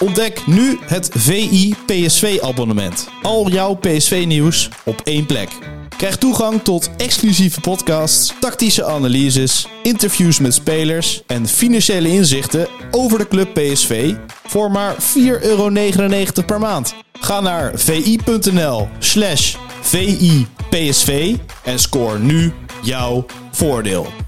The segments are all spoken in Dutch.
Ontdek nu het VI PSV abonnement. Al jouw PSV nieuws op één plek. Krijg toegang tot exclusieve podcasts, tactische analyses, interviews met spelers en financiële inzichten over de club PSV voor maar 4,99 euro per maand. Ga naar vi.nl slash VIPSV en scoor nu jouw voordeel.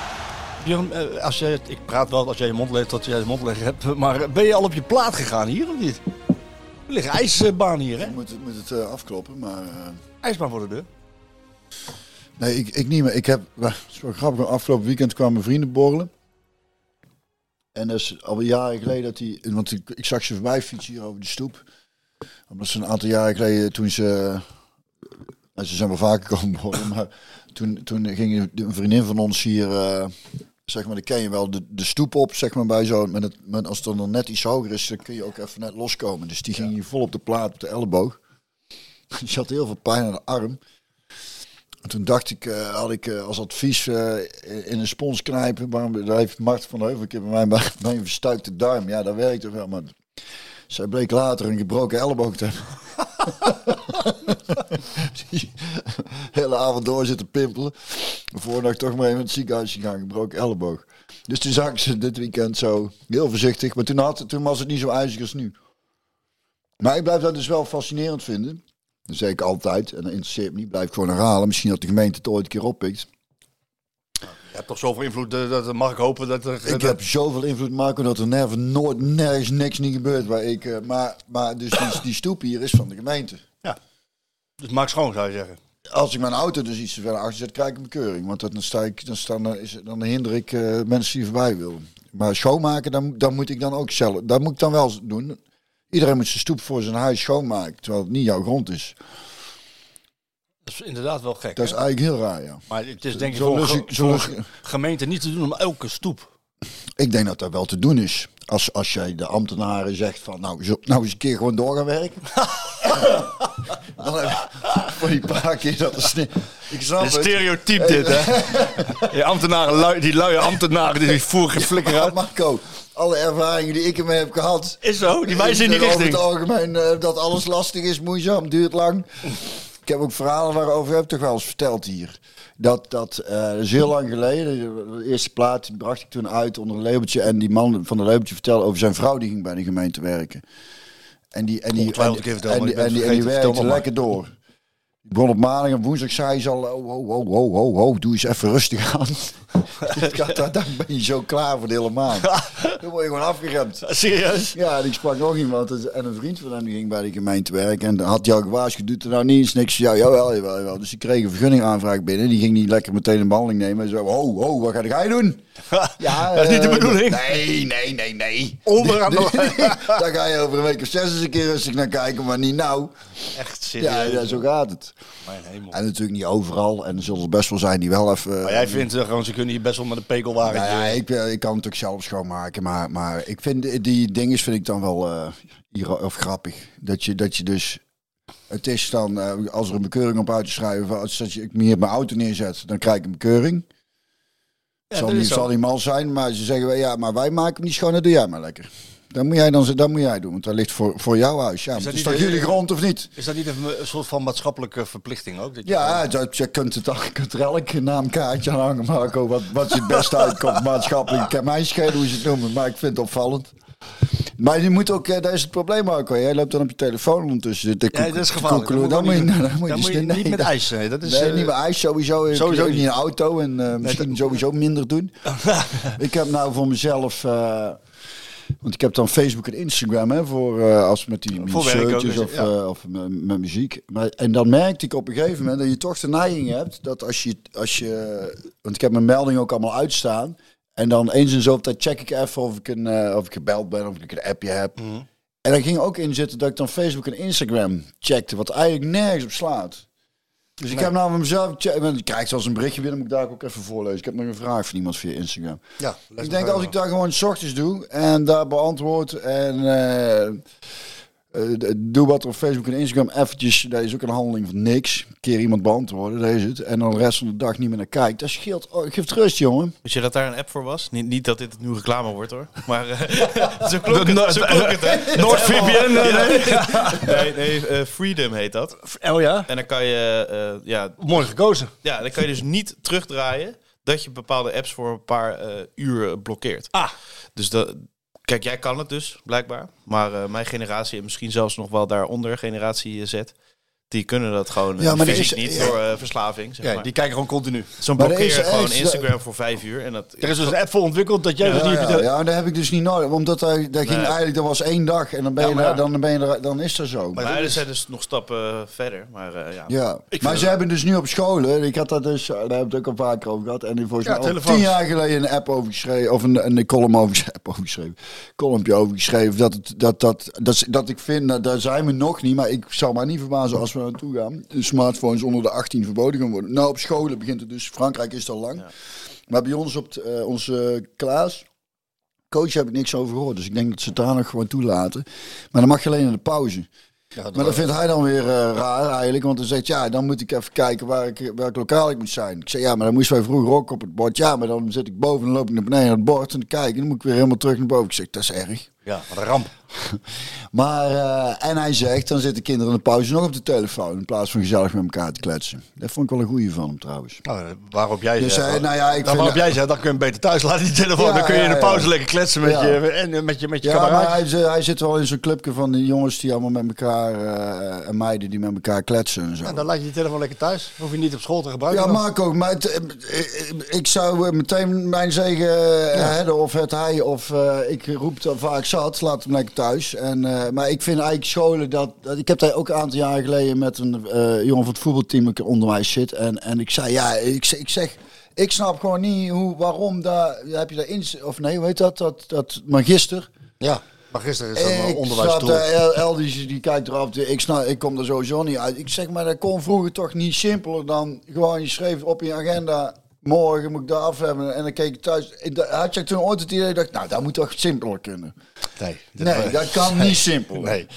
Björn, eh, als je, ik praat wel als jij je mond leegt tot jij de mond leggen hebt. Maar ben je al op je plaat gegaan hier of niet? Er ligt ijsbaan hier, hè? Ik moet, het- moet het eh, afkloppen, maar... eh, Ijsbaan voor de deur. nee, ik, ik niet meer. Ik heb... Het is wel grappig, afgelopen weekend kwamen vrienden borrelen. En dat is al jaren geleden dat hij... Want ik, ik zag ze voorbij fietsen hier over de stoep. Omdat ze een aantal jaren geleden, toen ze... nou, ze zijn wel vaker komen borrelen, maar toen, toen ging een vriendin van ons hier... eh, zeg maar, dan ken je wel de, de stoep op, zeg maar, bij zo. Met het, met, als het dan net iets hoger is, dan kun je ook even net loskomen. Dus die ging hier vol op de plaat, op de elleboog. Die had heel veel pijn aan de arm. En toen dacht ik, eh, had ik eh, als advies eh, in een spons knijpen. Waarom, daar heeft Mart van Heuvel een keer bij mij een verstuikte duim. Ja, dat werkte wel, maar zij bleek later een gebroken elleboog te hebben. Hele avond door zitten pimpelen. Voordat ik toch maar even het ziekenhuis gegaan, gebroken elleboog. Dus toen zag ik ze dit weekend zo heel voorzichtig. Maar toen, had, toen was het niet zo ijzig als nu. Maar ik blijf dat dus wel fascinerend vinden. Dat zeg ik altijd. En dat interesseert me niet. Blijf gewoon herhalen. Misschien dat de gemeente het ooit een keer oppikt. Je hebt toch zoveel invloed, eh, dat mag ik hopen dat er... Ik heb zoveel invloed maken dat er nergens, nooit, nergens niks niet gebeurt. Waar ik, eh, maar, maar dus die, die stoep hier is van de gemeente. Dus maak schoon, zou je zeggen. Als ik mijn auto dus iets te ver achter zet, krijg ik een bekeuring. Want dan, sta ik, dan, sta, dan, is, dan hinder ik eh, mensen die voorbij willen. Maar schoonmaken, dan, dan moet ik dan ook zelf. Dat moet ik dan wel doen. Iedereen moet zijn stoep voor zijn huis schoonmaken. Terwijl het niet jouw grond is. Dat is inderdaad wel gek. Dat is hè? eigenlijk heel raar, ja. Maar het is denk ik voor, ge- ik- voor gemeente niet te doen om elke stoep. Ik denk dat dat wel te doen is. Als, als jij de ambtenaren zegt van, nou, zo, nou eens een keer gewoon door gaan werken. dan heb je voor die paar keer dat sne- Ik snap het. stereotyp dit, hè? Die ambtenaren, lui, die luie ambtenaren, die voeren geen flikker Ja, uit. Marco, alle ervaringen die ik ermee heb gehad. Is zo, die wijzen in die Over richting. het algemeen eh, dat alles lastig is, moeizaam, duurt lang. Ik heb ook verhalen waarover heb ik toch wel eens verteld hier. Dat, dat, eh, is heel lang geleden. De eerste plaat die bracht ik toen uit onder een labeltje. En die man van de labeltje vertelde over zijn vrouw die ging bij de gemeente werken. En die, en die, en die, en die, en die, en werkte lekker door. Begon op maandag en woensdag zei ze al, oh, oh, oh, oh, oh, oh, doe eens even rustig aan. Dan ben je zo klaar voor de hele maand. Dan word je gewoon afgeremd. Serieus? Ja, en ik sprak nog iemand en een vriend van hem die ging bij de gemeente werken. En had hij al gewaarschuwd, doet er nou niets, niks. Ja, jawel, jawel, jawel. Dus die kreeg een vergunningaanvraag binnen. Die ging niet lekker meteen een behandeling nemen. En zo, ho, ho, wat ga jij doen? Ja, Dat is niet de eh, bedoeling. Nee, nee, nee, nee. Onderaan Daar ga je over een week of zes eens een keer rustig naar kijken, maar niet nou. Echt serieus? Ja, ja, zo gaat het. Mijn hemel. En natuurlijk niet overal. En er zullen er best wel zijn die wel even... Maar jij vindt uh, gewoon, ze kunnen hier best wel met een pekelwagentje... Nou ja, ik, ben- ik kan het ook zelf schoonmaken, maar, maar ik vind die- dingen vind ik dan wel eh, iro- of grappig. Dat je, dat je dus, het is dan, eh, als er een bekeuring op uit te schrijven, als dat je, ik me hier mijn auto neerzet, dan krijg ik een bekeuring. Ja, zal, dat niet, zal niet mal zijn, maar ze zeggen, wel, ja, maar wij maken hem niet schoon, dat doe jij maar lekker. Dat moet jij dan dat moet jij doen, want dat ligt voor, voor jouw huis. Ja, Is dat is jullie grond of niet? Is dat niet een, een soort van maatschappelijke verplichting ook? Dat je Ja, dat, je kunt het dan, je kunt er elk naamkaartje aan hangen, Marco, wat, wat je het beste uitkomt maatschappelijk. Ik kan mij schelen hoe ze het noemen, maar ik vind het opvallend. Maar je moet ook, eh, dat is het probleem Marco, jij loopt dan op je telefoon ondertussen. te Ja, dat is gevaarlijk. Dan moet je, dan moet je, nee, niet met dat- ijs. Nee, dat is, Nee, eh, niet met ijs sowieso. sowieso niet in een auto en eh, misschien sowieso minder doen. ik heb nou voor mezelf, want ik heb dan Facebook en Instagram hè, voor eh, als met die Voor shirtjes dus, of, ja. eh, of met, muziek. Maar, en dan merkte ik op een gegeven moment dat je toch de neiging hebt dat als je, als je, want ik heb mijn melding ook allemaal uitstaan. En dan eens in zoveel tijd check ik even of ik, een, eh, of ik gebeld ben, of ik een appje heb. En daar ging ook in zitten dat ik dan Facebook en Instagram checkte, wat eigenlijk nergens op slaat. Dus ik heb nou mezelf, ik krijg zelfs een berichtje binnen, moet ik daar ook even voorlezen. Ik heb nog een vraag van iemand via Instagram. Ja, Ik denk als ik daar gewoon s ochtends doe en daar beantwoord en eh, eh, doe wat er op Facebook en Instagram eventjes, dat is ook een handeling van niks. Een keer iemand beantwoorden, dat is het. En dan de rest van de dag niet meer naar kijkt. Dat scheelt, oh, geeft rust jongen. Weet je dat daar een app voor was? Niet, niet dat dit nu reclame wordt hoor. Maar eh, zo klonk het, zo klonk het hè. NordVPN, Ja. Nee, nee eh, Freedom heet dat. Oh ja? En dan kan je, eh, ja, Mooi gekozen. ja, dan kan je dus niet terugdraaien dat je bepaalde apps voor een paar uur blokkeert. Ah. Dus dat, kijk, jij kan het dus, blijkbaar. Maar eh, mijn generatie en misschien zelfs nog wel daaronder, generatie Z, die kunnen dat gewoon Ja, ja, maar er fysiek is- niet ja. door eh, verslaving. Zeg Ja, maar. die kijken gewoon continu. Zo'n Maar er blokkeer gewoon Instagram voor vijf uur. En dat, Er is dus een app voor ontwikkeld dat jij Ja, dus niet... ja, ja, dat heb ik dus niet nodig. Omdat hij, dat ging Nee. eigenlijk, dat was één dag en dan ben je, Ja, maar er- ja. dan, ben je er, dan is dat zo. maar er zijn dus nog stappen verder. Maar eh, ja. Ja, maar ze hebben dus nu op scholen, ik had dat dus, daar hebben we het ook al vaker over gehad, en volgens Ja, mij tien jaar geleden een app over geschreven, of een, een column over, app over geschreven, columnje over geschreven, dat, het, dat, dat, dat, is- dat ik vind, dat, daar zijn we nog niet, maar ik zou maar niet verbazen als we naartoe gaan, de smartphones onder de 18 verboden gaan worden. Nou, op scholen begint het dus, Frankrijk is het al lang, maar bij ons op eh, onze Klaas, coach heb ik niks over gehoord, dus ik denk dat ze het daar nog gewoon toelaten, maar dan mag je alleen in de pauze. Maar dat vindt hij dan weer eh, raar eigenlijk. Want hij zegt, ja, dan moet ik even kijken waar ik, welk lokaal ik moet zijn. Ik zeg, ja, maar dan moesten wij vroeger ook op het bord. Ja, maar dan zit ik boven en dan loop ik naar beneden naar het bord. En dan kijk en dan moet ik weer helemaal terug naar boven. Ik zeg, dat is erg. Ja, wat een ramp. Maar, eh, en hij zegt, dan zitten kinderen in de pauze nog op de telefoon. In plaats van gezellig met elkaar te kletsen. Dat vond ik wel een goeie van hem trouwens. Nou, waarop jij Dus zegt... hij- nou ja, ik dan vind- waarop jij zegt, dan kun je hem beter thuis laten, die telefoon. Ja, dan kun je in de pauze ja. lekker kletsen met je, en, eh, met je, met je Ja, kameraad. maar hij, zit- hij zit wel in zo'n clubje van die jongens die allemaal met elkaar... eh, en meiden die met elkaar kletsen en zo. En dan laat je die telefoon lekker thuis. Hoef je niet op school te gebruiken. Ja, dan. Marco, maar het, eh, ik zou eh, meteen mijn zegen eh, hebben, of het hij, of eh, ik roep dat vaak zat, laat hem lekker thuis. En, eh, maar ik vind eigenlijk scholen dat, dat ik heb daar ook een aantal jaren geleden met een eh, jongen van het voetbalteam in onderwijs zit. En, en ik zei, ja, ik, zeg- ik zeg, ik snap gewoon niet hoe, waarom daar, heb je daar in, of nee, hoe heet dat, dat, dat magister. Ja, maar gisteren is dat een Ik onderwijsstoel. snap, eh, El die, die kijkt eraf. Ik, snap, ik kom er sowieso niet uit. Ik zeg maar, dat kon vroeger toch niet simpeler dan gewoon je schreef op je agenda. Morgen moet ik daar af hebben. En dan keek ik thuis. Had je toen ooit het idee, dacht, nou, dat moet toch simpeler kunnen. Nee, dat kan niet simpel. Nee.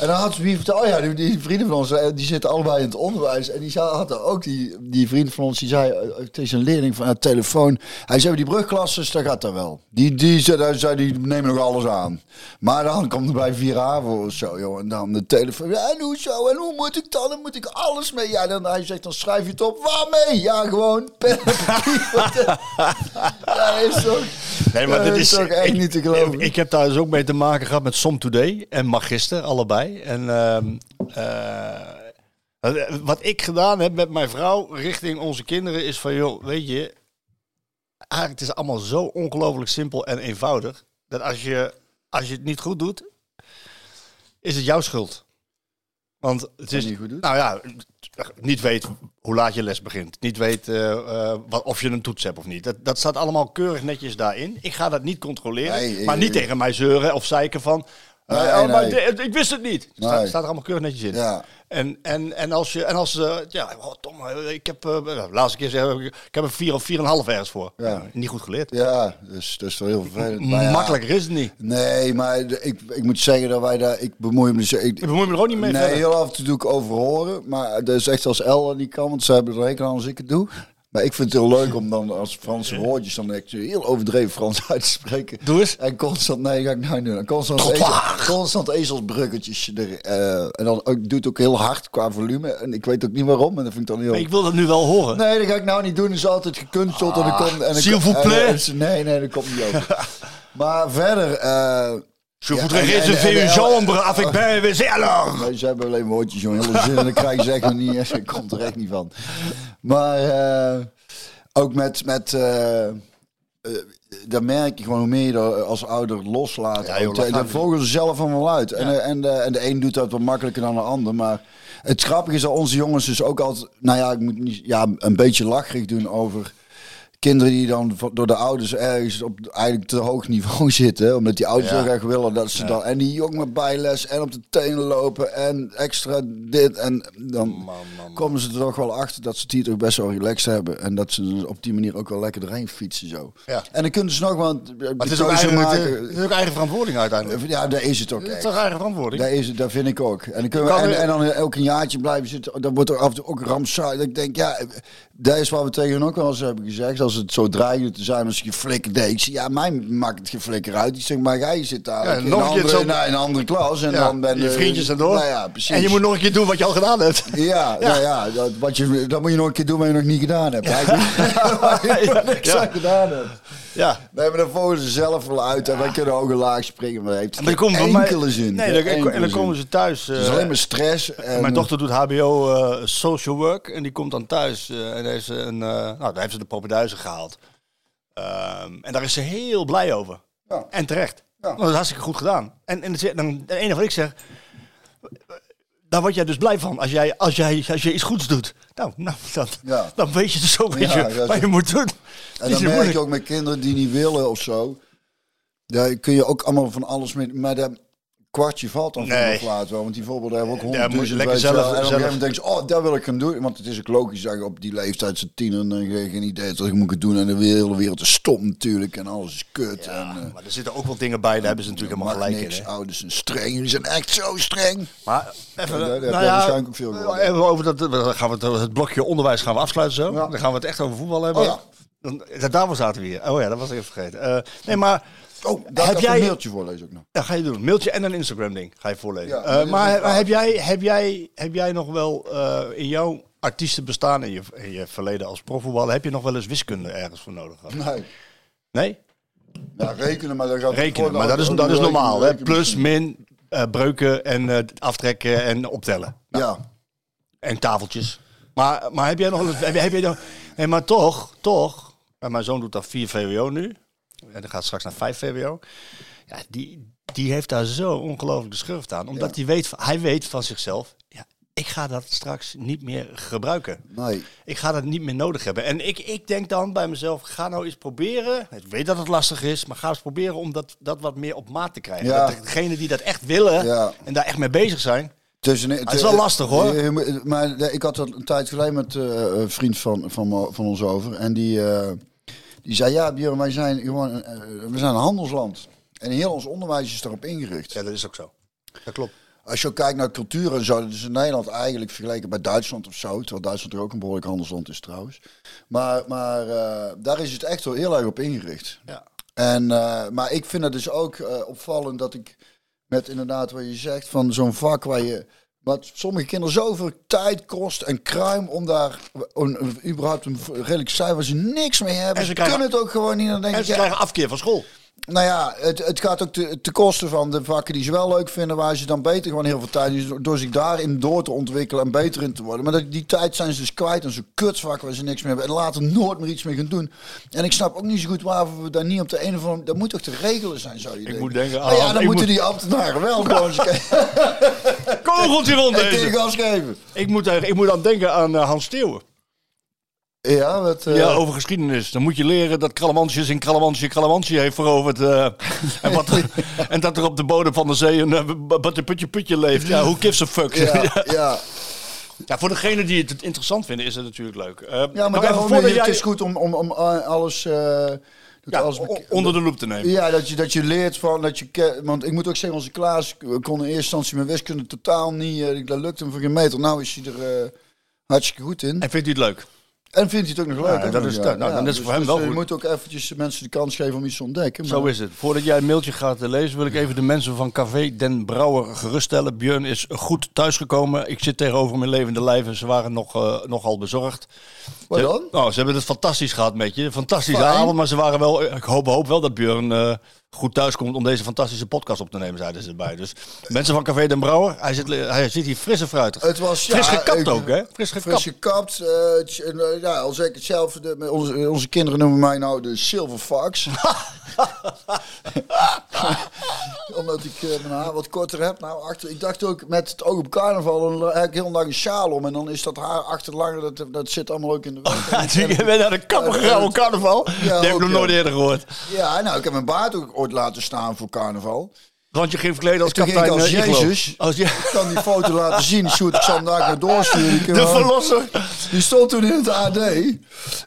En dan had ze wie verteld, oh ja, die, die vrienden van ons, eh, die zitten allebei in het onderwijs. En die zei- had er ook die, die vriend van ons, die zei eh, tegen een leerling van het telefoon. Hij zei, die brugklasses, dat gaat dat wel. Die, die, zei, zei, die nemen nog alles aan. Maar dan komt er bij vier avond of zo, joh. En dan de telefoon, ja, en hoezo? En hoe moet ik dan? Dan moet ik alles mee. Ja, dan, hij zegt, dan schrijf je het op. Waarmee? Ja, gewoon pen ja, is toch... Nee, maar dit dat is toch echt niet te geloven. Ik, ik heb daar dus ook mee te maken gehad met Som Today en Magister, allebei. En ehm, eh, wat ik gedaan heb met mijn vrouw richting onze kinderen is van, joh, weet je, eigenlijk het is allemaal zo ongelooflijk simpel en eenvoudig dat als je, als je het niet goed doet, is het jouw schuld. Want het is niet goed doet? Nou ja, niet weet hoe laat je les begint. Niet weet eh, eh, wat, of je een toets hebt of niet. Dat, dat staat allemaal keurig netjes daarin. Ik ga dat niet controleren. Nee, maar niet tegen mij zeuren of zeiken van... Nee, oh, maar ik wist het niet. Het staat, staat er allemaal keurig netjes in. Ja. En, en, en als je, en als, eh, ja, oh, Tom, eh, ik heb, de laatste keer zeggen, ik heb een 4 of 4,5 ergens voor. Ja. Niet goed geleerd. Ja, dus dat is wel heel vervelend. Maar ja, Makkelijker is het niet. Nee, maar ik, ik moet zeggen dat wij daar... Ik bemoei me dus... Ik, Ik bemoei me er ook niet mee nee, verder. heel af en toe doe ik over horen. Maar dat is echt als El niet kan, want ze hebben er rekening aan als ik het doe. Maar ik vind het heel leuk om dan als Franse woordjes dan echt heel overdreven Frans uit te spreken. Doe eens. En constant, nee, ga ik nou doen. En Constant, ezel, constant ezelsbruggetjes. Er, eh, en dan ook, doe het ook heel hard qua volume. En ik weet ook niet waarom. En dat vind ik dan heel... Maar ik wil dat nu wel horen. Nee, dat ga ik nou niet doen. Dat is altijd gekunsteld. en dan komt, en dan s'il komt- vous plaît. nee, nee, dat komt niet over. maar verder... eh, Je voudrais réserver une chambre avec et wc alors. Nee, ze hebben alleen woordjes, jongen. Zin en dan krijg je ze echt niet. Ze komt er echt niet van. Maar eh, ook met... met eh, dan merk je gewoon hoe meer je er als ouder loslaat. Ja, joh, de- ze zelf allemaal uit. En, en, de, en de een doet dat wat makkelijker dan de ander. Maar het grappige is dat onze jongens dus ook altijd... Nou ja, ik moet niet... Ja, een beetje lacherig doen over... kinderen die dan door de ouders ergens op eigenlijk te hoog niveau zitten. Omdat die ouders Ja. heel graag willen dat ze dan... En die jongen bijles en op de tenen lopen en extra dit. En dan komen ze er toch wel achter dat ze het hier toch best wel relaxed hebben. En dat ze dus op die manier ook wel lekker erheen fietsen zo. Ja. En dan kunnen ze nog wel... Maar het is, ook eigen, het is ook eigen verantwoording uiteindelijk. Ja, daar is het ook Het is toch eigen verantwoording? Daar, is het, daar vind ik ook. En dan, kunnen we, en, dan ook een jaartje blijven zitten. Dan wordt er af en toe ook rampzalig. Ik denk, ja, dat is wat we tegen ook wel eens hebben gezegd. Als het zo dreigend te zijn, als je geflikker deed. Ja, mij maakt het geflikker uit. Ik zeg, maar jij zit daar Ja, in, nog een andere, zo- in een andere klas. En Ja, dan ben je vriendjes zijn door. Nou ja, precies. En je moet nog een keer doen wat je al gedaan hebt. Ja, Nou ja dat, wat je, dat moet je nog een keer doen wat je nog niet gedaan hebt. Eigenlijk. Wat je nog niks Ja. aan gedaan hebt. Ja. Nee, maar dan volgen ze zelf wel uit. En wij kunnen ook een laag springen. Maar dat heeft En dan mij- enkele zin. Nee, dan, en dan komen ze thuis. Het is eh, alleen maar stress. En, Mijn dochter doet HBO eh, social work en die komt dan thuis eh, en heeft ze een, nou, daar heeft ze de poppenduizen gehaald. Ehm, en daar is ze heel blij over. Ja. En terecht. Ja. Want dat is hartstikke goed gedaan. En, en dan, dan, het enige wat ik zeg, daar word jij dus blij van als jij, als jij, als je iets goeds doet. Nou, nou dat, Ja. dan weet je dus zo weet Ja, je, wat je moet doen. En dan merk moeilijk. je ook met kinderen die niet willen of zo. Daar kun je ook allemaal van alles mee. Maar dat kwartje valt dan Nee. nee. laat wel. Want die voorbeelden hebben ook honderdduizend. moet je lekker wel. zelf- En op een gegeven moment denk je, oh, dat wil ik gaan doen. Want het is ook logisch dat je op die leeftijd, ze tien en dan geen geen idee dat ik moet het doen. En de hele wereld is stom natuurlijk. En alles is kut. en, eh, Maar er zitten ook wel dingen bij, daar hebben ze natuurlijk helemaal gelijk niks. in. Hè? Ouders zijn streng. Die zijn echt zo streng. Maar even, Ja, daar nou ja, waarschijnlijk ook veel gehoord. even over dat, dan gaan we het, het blokje onderwijs gaan we afsluiten zo. Ja. Dan gaan we het echt over voetbal hebben. Oh ja. Daarvoor zaten we hier. Oh ja, dat was ik even vergeten. Eh, nee, maar Oh, daar Heb heb jij- jij... een mailtje voorlezen ook nog. ja, ga je doen. Mailtje en een Instagram ding ga je voorlezen. Ja, Eh, maar heb, jij, heb, jij, heb jij nog wel eh, in jouw artiestenbestaan, in je, in je verleden als profvoetballer, heb je nog wel eens wiskunde ergens voor nodig gehad? Nee. Nee? Ja, rekenen, maar dat gaat Rekenen, maar dat is, dat is rekenen- normaal. Hè? Plus, min, eh, breuken en aftrekken en optellen. Ja. En tafeltjes. Maar, maar heb jij nog... Heb, heb je nog nee, maar toch, toch... en mijn zoon doet dan 4 VWO nu. En dan gaat straks naar 5 VWO. Ja, die, die heeft daar zo ongelooflijk de schurft aan. Omdat hij, weet, hij weet van zichzelf... Ja, ik ga dat straks niet meer gebruiken. Nee. Ik ga dat niet meer nodig hebben. En ik, ik denk dan bij mezelf, ga nou eens proberen. Ik weet dat het lastig is, maar ga eens proberen om dat, dat wat meer op maat te krijgen. Ja. Dat degenen die dat echt willen Ja. en daar echt mee bezig zijn. Tussen, het is wel lastig, hoor. Moet- Maar nee, ik had dat een tijd geleden met eh, een vriend van, van, van ons over. En die, eh, die zei, ja Björn, wij zijn gewoon eh, we zijn een handelsland. En heel ons onderwijs is daarop ingericht. Ja, dat is ook zo. Dat klopt. Als je ook kijkt naar cultuur en zo, dat is in Nederland eigenlijk vergeleken bij Duitsland of zo. Terwijl Duitsland er ook een behoorlijk handelsland is trouwens. Maar, maar eh, daar is het echt wel heel erg op ingericht. Ja. En, eh, maar ik vind het dus ook eh, opvallend dat ik met inderdaad wat je zegt van zo'n vak waar je... Wat sommige kinderen zoveel tijd kost en kruim om daar een, een- überhaupt een redelijk cijfer ze niks mee hebben. En ze ze krijgen- kunnen het ook gewoon niet. Dan denk En ik, ze ja, krijgen afkeer van school. Nou ja, het, het gaat ook te, te kosten van de vakken die ze wel leuk vinden, waar ze dan beter gewoon heel veel tijd in door zich daarin door te ontwikkelen en beter in te worden. Maar dat, die tijd zijn ze dus kwijt en zo'n kutvak waar ze niks meer hebben en later nooit meer iets mee gaan doen. En ik snap ook niet zo goed waarvoor we daar niet op de een of andere dat moet toch te regelen zijn, zou je denken. moet denken Nou ja, aan- dan ik moeten moet- die ambtenaren wel gewoon eens Kogeltje rond een keer deze. geven. Ik moet, ik moet aan denken aan eh, Hans Steeuwen. Ja, wat, eh, Ja, over geschiedenis. Dan moet je leren dat Kralemansjes in Kralemansje Kralemansje heeft veroverd. eh, en, wat en dat er op de bodem van de zee een uh, putje putje leeft. Ja, who gives a fuck? ja, Ja. ja. Voor degenen die het interessant vinden is het natuurlijk leuk. Eh, ja, maar daarom, voordat het jij- is goed om, om, om eh, alles... eh, ja, onder de loep te nemen. Ja, dat je, dat je leert van dat je. Want ik moet ook zeggen, onze Klaas kon in eerste instantie mijn wiskunde totaal niet. eh, dat lukte hem voor geen meter. Nou is hij er eh, hartstikke goed in. En vindt u het leuk? En vindt hij het ook nog leuk. Ja, dat is ja. Nou, dan is dus- voor hem dus, wel goed. Je moet ook eventjes mensen de kans geven om iets te ontdekken. Zo is het. Voordat jij een mailtje gaat eh, lezen, wil ik even de mensen van Café Den Brouwer geruststellen. Björn is goed thuisgekomen. Ik zit tegenover mijn levende lijf en ze waren nog, eh, nogal bezorgd. Wat Ze- dan? Oh, ze hebben het fantastisch gehad met je. Fantastische avond, maar ze waren wel... Ik hoop, hoop wel dat Björn eh, goed thuis komt om deze fantastische podcast op te nemen, zeiden ze erbij. Dus mensen van Café Den Brouwer, hij zit, hij zit hier fris en fruitig. Het was Fris ja, gekapt ik- ook, hè? Fris gekapt. Fris gekapt. eh, eh, ja, al zeg ik het zelf. De, met onze, onze kinderen noemen mij nou de Silver Fox. omdat ik eh, mijn haar wat korter heb. Nou, achter, ik dacht ook met het oog op carnaval, dan heb ik heel lang een sjaal om. En dan is dat haar achter langer, dat, dat zit allemaal ook in de weg. Je bent naar de kapper gegaan op carnaval. Ja, dat heb ik nog ja. nooit eerder gehoord. Ja, nou, ik heb mijn baard ook ooit laten staan voor carnaval. Want je ging verkleden als kapitein als eh. Jezus. Als je, Ik kan die foto laten zien. Sjoerd, ik zal hem daar maar doorsturen. De verlosser. Die stond toen in het AD.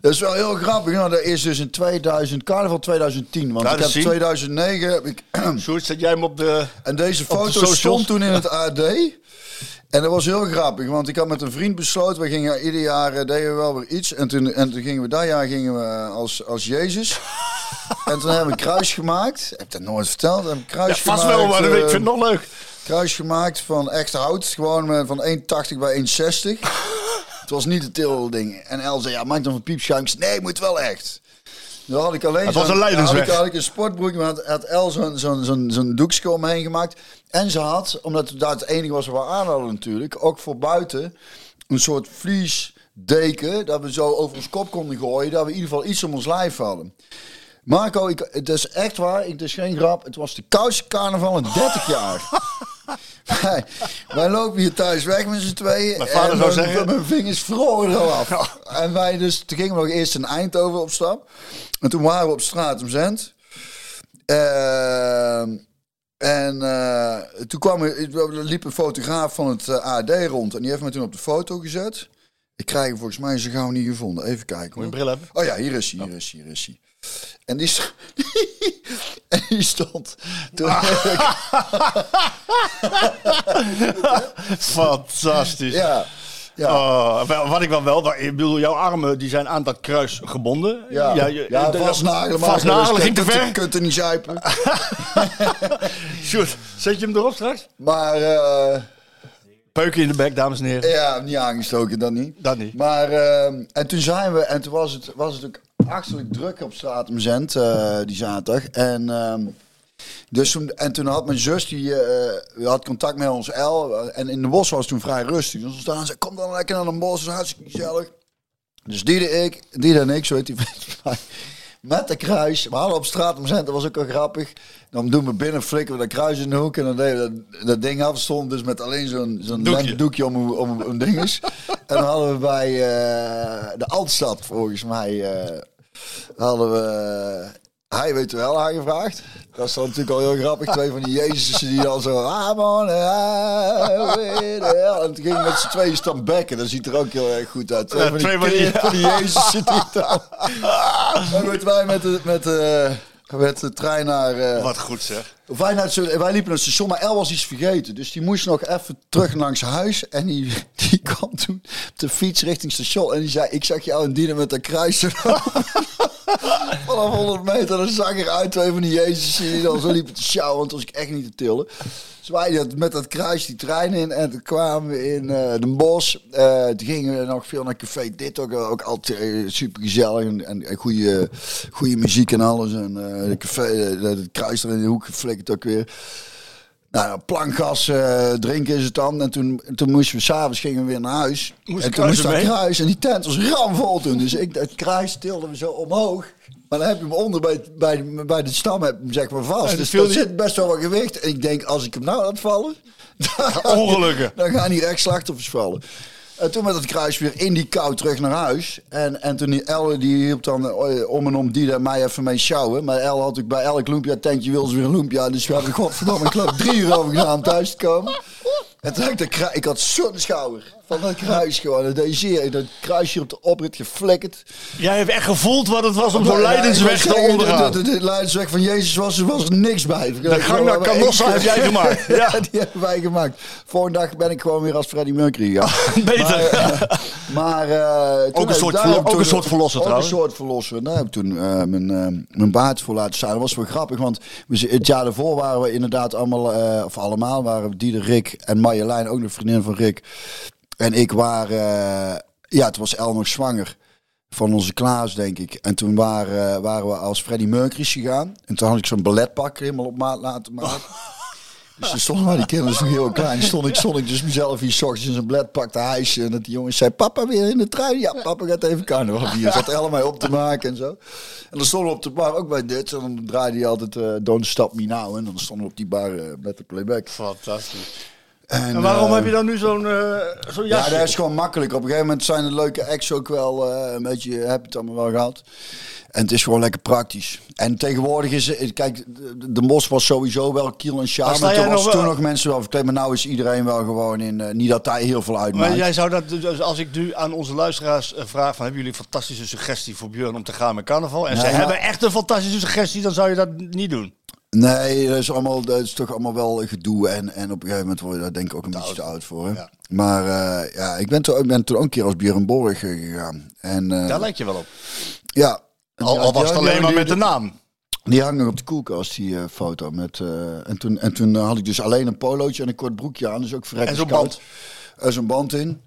Dat is wel heel grappig. Nou, dat is dus in 2000, carnaval 2010. Want Laat ik heb eens zien. 2009 heb ik Sjoerd, zet jij hem op de... En deze de foto stond toen in het AD. En dat was heel grappig, want ik had met een vriend besloten, we gingen ieder jaar eh, deden we wel weer iets. En toen, en toen gingen we dat jaar gingen we eh, als, als Jezus. En toen hebben we een kruis gemaakt. Heb ik dat nooit verteld? Heb ik een kruis Ja, vast gemaakt, wel, maar ik eh, vind het nog leuk. kruis gemaakt van echt hout. Gewoon met- van 1,80 bij 1,60. het was niet het til ding. En El zei, ja, maak dan van piepschuim. Nee, moet wel echt. Dan had ik alleen Het was een lijdensweg. Had ik, had ik een sportbroek, maar had, had El zo'n zo'n zo'n zo'n doekje omheen gemaakt. En ze had, omdat het daar het enige was wat we aan hadden natuurlijk, ook voor buiten een soort vliesdeken dat we zo over ons kop konden gooien, dat we in ieder geval iets om ons lijf hadden. Marco, ik, het is echt waar, het is geen grap. Het was de koudste carnaval in 30 jaar. wij, wij lopen hier thuis weg met z'n tweeën. Mijn vader en zou mijn- zeggen- Mijn vingers vroren er al af. En wij dus, toen gingen we nog eerst in Eindhoven op stap. En toen waren we op straat om Zend. Ehm, en eh, toen kwam er, er liep een fotograaf van het eh, AD rond. En die heeft me toen op de foto gezet. Ik krijg hem volgens mij zo gauw niet gevonden. Even kijken. Moet je hoor. bril hebben? Oh ja, hier is hij, hier is hij, hier is hij. En die, st- en die stond... Toen, Fantastisch. ja, ja. Oh, wel, wat ik wel wel, ik bedoel, jouw armen die zijn aan dat kruis gebonden. Ja, ja, je- de- vastnagelen. Vastnagelen dus ging te kunt- ver. kunt er niet zuipen. Sjoerd, zet je hem erop straks? Maar eh, Peuken in de bek, dames en heren. ja, niet aangestoken, dat niet. Dat niet. Maar, eh, en toen zijn we, en toen was het, was het ook achterlijk druk op straat om Zend, die zaterdag. En, ehm, dus toen, en toen had mijn zus, die eh, had contact met ons El. En in de bos was het toen vrij rustig. Dus we staan zei, kom dan lekker naar een bos, dat is hartstikke gezellig. Dus die en ik, die en ik, zo heet die met de kruis. We hadden op straat om dat was ook wel grappig. Dan doen we binnen, flikken we dat kruis in de hoek en dan deden we dat, dat ding af. Stond dus met alleen zo'n zo'n Doekje. doekje om, een- om dinges. en dan hadden we bij eh, de Altstad, volgens mij, eh, hadden we... Hij weet wel aangevraagd. Dat is dan natuurlijk al heel grappig. Twee van die Jezusen die dan zo... I'm on hell." En toen ging met z'n tweeën staan bekken. Dat ziet er ook heel erg goed uit. Twee Ja, van die, twee van die- van die Jezusen die dan... En wij met de, met, de, met de trein naar... eh, Wat goed zeg. wij, naar het, wij liepen naar het station, maar El was iets vergeten. Dus die moest nog even terug langs huis. En die, die kwam toen op de fiets richting het station. En die zei, ik zag jou in dienen met een kruis. Vanaf 100 meter, dan zag ik eruit twee van die Jezus die dan zo liepen te sjouwen. Want was ik echt niet te tillen. Dus dat, met dat kruis die trein in. En toen kwamen we in eh Den Bosch. Eh, toen gingen we nog veel naar Café Dit. Ook, ook altijd super gezellig. En, en, goede, goede muziek en alles. En eh de café, eh, het kruis er in de hoek geflikkerd ook weer. Nou, plankgas eh, drinken is het dan. En toen, toen moesten we s'avonds gingen we weer naar huis. Moest en toen moest dat kruis. En die tent was ramvol toen. Dus ik, het kruis tilden we zo omhoog. Maar dan heb je hem onder bij, bij, bij de stam heb hem zeg maar vast. dan dus er die- zit best wel wat gewicht. En ik denk, als ik hem nou laat vallen... Ongelukken. Dan gaan hier echt slachtoffers vallen. En toen met het kruis weer in die kou terug naar huis. En, en toen die Elle, die hielp dan eh, om en om die en mij even mee sjouwen. Maar Elle had ik bij elk lumpia tentje wil ze weer een lumpia. Dus we hebben godverdomme ik drie uur over gedaan om thuis te komen. En toen had ik kruis, ik had zo'n schouder van dat kruis gewoon. Dat deed zeer. Dat kruisje op de oprit geflikkerd. Jij hebt echt gevoeld wat het was om zo'n Ja, leidensweg te ondergaan. De, de, de leidensweg van Jezus was, was er niks bij. De gang naar Canossa heb jij gemaakt. Ja. Ja, die hebben wij gemaakt. Volgende dag ben ik gewoon weer als Freddie Mercury gegaan. Beter. Maar, eh, toen Ook een soort daar ook toen- een soort verlosser ook trouwens. een soort verlosser. Daar heb ik toen eh, mijn, eh, mijn baard voor laten staan. Dat was wel grappig, want we, het jaar daarvoor waren we inderdaad allemaal, eh, of allemaal, waren Dieder, Rick en Marjolein, ook nog vriendin van Rick. En ik waren, eh, ja, het was El nog zwanger. Van onze Klaas, denk ik. En toen waren, eh, waren we als Freddie Mercury gegaan. En toen had ik zo'n balletpak helemaal op maat laten maken. Dus toen stonden maar die kinderen nog heel klein. Stond ik, stond ik dus mezelf hier ochtends in zijn blad, pakte ijsje. En dat die jongens zei, papa weer in de trui. Ja, papa gaat even carnaval hier. Zat allemaal op te maken en zo. En dan stonden we op de bar ook bij dit. En dan draaide hij altijd eh, Don't Stop Me Now. En dan stonden we op die bar met de playback. Fantastisch. En, En waarom eh, heb je dan nu zo'n zo'n Ja, dat is gewoon makkelijk. Op een gegeven moment zijn de leuke acts ook wel eh, een beetje, heb je het allemaal wel gehad. En het is gewoon lekker praktisch. En tegenwoordig is, het- kijk, de, de Mos was sowieso wel kiel en charme. Maar Toen was nog toen nog mensen wel verkleed, maar nu is iedereen wel gewoon in, niet dat hij heel veel uitmaakt. Maar jij zou dat, dus als ik nu aan onze luisteraars vraag van hebben jullie een fantastische suggestie voor Björn om te gaan met carnaval? En Nee, ze hebben echt een fantastische suggestie, dan zou je dat niet doen. Nee, dat is, allemaal, dat is toch allemaal wel gedoe. En, en op een gegeven moment word je daar denk ik ook een beetje te oud voor. Hè? Ja. Maar eh, ja, ik ben, toen, ik ben toen ook een keer als Björn Borg eh, gegaan. En, eh, Daar lijkt je wel op. ja. Al, al was het alleen maar met de naam. Die hangt nog op de koelkast, die foto. Met, en toen, en toen had ik dus alleen een polootje en een kort broekje aan. Dus ook verrekkend En zo'n band. Er zo'n band in.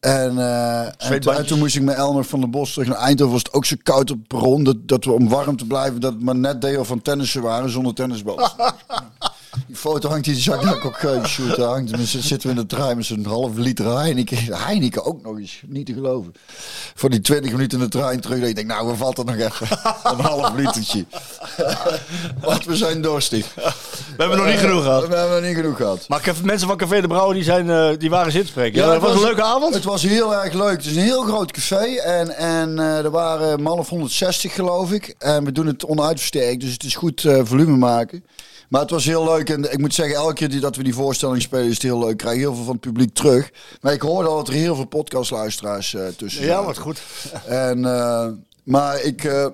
En, eh, en, toen- en Zweetbandjes. toen moest ik met Elmer van der Bos terug naar Eindhoven. Was het ook zo koud op het perron dat, dat we om warm te blijven... dat het maar net deel van tennissen waren zonder tennisbal. Die foto hangt hier, die zag ik ook. Daar hangt, dus zitten we in de trein met zo'n half liter Heineken. Heineken ook nog eens, niet te geloven. Voor die 20 minuten in de trein terug. dat Ik denk, nou, we valt er nog even een half litertje. Want we zijn dorstig. We hebben nog niet genoeg gehad. We hebben nog niet genoeg gehad. Maar mensen van Café de Brouwer die, zijn, eh, die waren zin spreken. Ja, het was een leuke avond. Het was heel erg leuk. Het is een heel groot café. En, en eh, er waren man of 160 geloof ik. En we doen het onuitversterkt. Dus het is goed eh, volume maken. Maar het was heel leuk. En ik moet zeggen, elke keer die, dat we die voorstelling spelen is het heel leuk. Ik krijg heel veel van het publiek terug. Maar ik hoorde al dat er heel veel podcastluisteraars eh tussen Ja, wat goed. En, eh, maar ik, eh,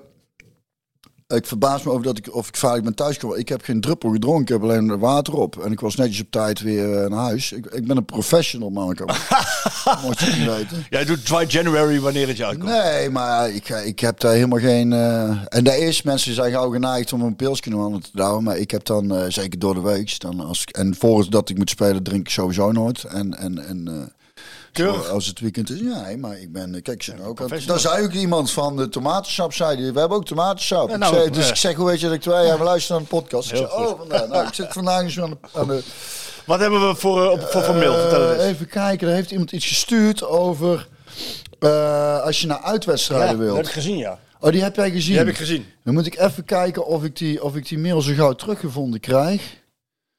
ik verbaas me over dat ik, of ik veilig ben thuisgekomen. Ik heb geen druppel gedronken, ik heb alleen water op. En ik was netjes op tijd weer eh, naar huis. Ik, ik ben een professional, Marco. Mocht je niet weten. Jij doet Dry January wanneer het je uitkomt. Nee, maar ik, ik heb daar helemaal geen... eh, en daar is, mensen zijn gauw geneigd om een pilsje in de handen te douwen. Maar ik heb dan, eh, zeker door de week, dan als, en voordat ik moet spelen drink ik sowieso nooit. En, en, en Keurig. als het weekend is, ja, maar ik ben, kijk, zeg ook, aan- daar zei ook iemand van de tomatensap, zei die, we hebben ook tomatensap. Ja, Ik nou, zei, dus ja. ik zeg, hoe weet je dat ik twee jaar luister naar de podcast? Ik zeg, oh. Nou, ik zit vandaag eens aan de, aan de Wat hebben we voor, eh, op, voor, voor mail? Vertel eh, even kijken, er heeft iemand iets gestuurd over eh, als je naar uitwedstrijden dat wilt. heb ik gezien, ja. Oh, die heb jij gezien? Die heb ik gezien. Dan moet ik even kijken of ik die, of ik die mail zo gauw teruggevonden krijg.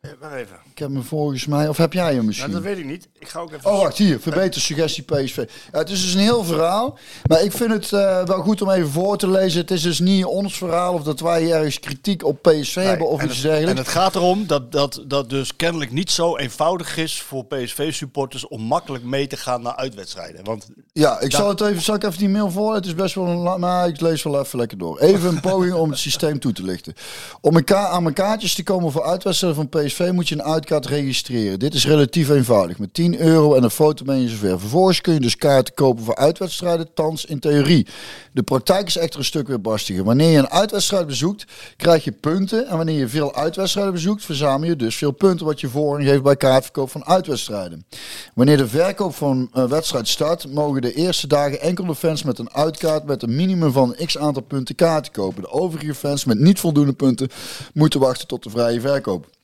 Ja, maar even. Ik heb hem volgens mij, of heb jij hem misschien? Nou, dat weet ik niet. Ik ga ook even... Oh, wacht, hier. Verbeter suggestie PSV. Ja, het is dus een heel verhaal. Maar ik vind het eh, wel goed om even voor te lezen. Het is dus niet ons verhaal of dat wij ergens kritiek op PSV hebben of iets dergelijks. En het gaat erom dat, dat dat dus kennelijk niet zo eenvoudig is voor PSV-supporters om makkelijk mee te gaan naar uitwedstrijden. Want Ja, ik zal het even, zal ik even die mail voor. Het is best wel een maar ik lees wel even lekker door. Even een poging om het systeem toe te lichten. Om elkaar aan mijn kaartjes te komen voor uitwedstrijden van PSV moet je een uitkaart registreren. Dit is relatief eenvoudig. Met 10 euro en een foto ben je zover. Vervolgens kun je dus kaarten kopen voor uitwedstrijden, thans in theorie. De praktijk is echter een stuk weer barstiger. Wanneer je een uitwedstrijd bezoekt, krijg je punten. En wanneer je veel uitwedstrijden bezoekt, verzamel je dus veel punten wat je voorrang geeft bij kaartverkoop van uitwedstrijden. Wanneer de verkoop van een wedstrijd start, mogen de eerste dagen enkele fans met een uitkaart met een minimum van x aantal punten kaarten kopen. De overige fans met niet voldoende punten moeten wachten tot de vrije verkoop.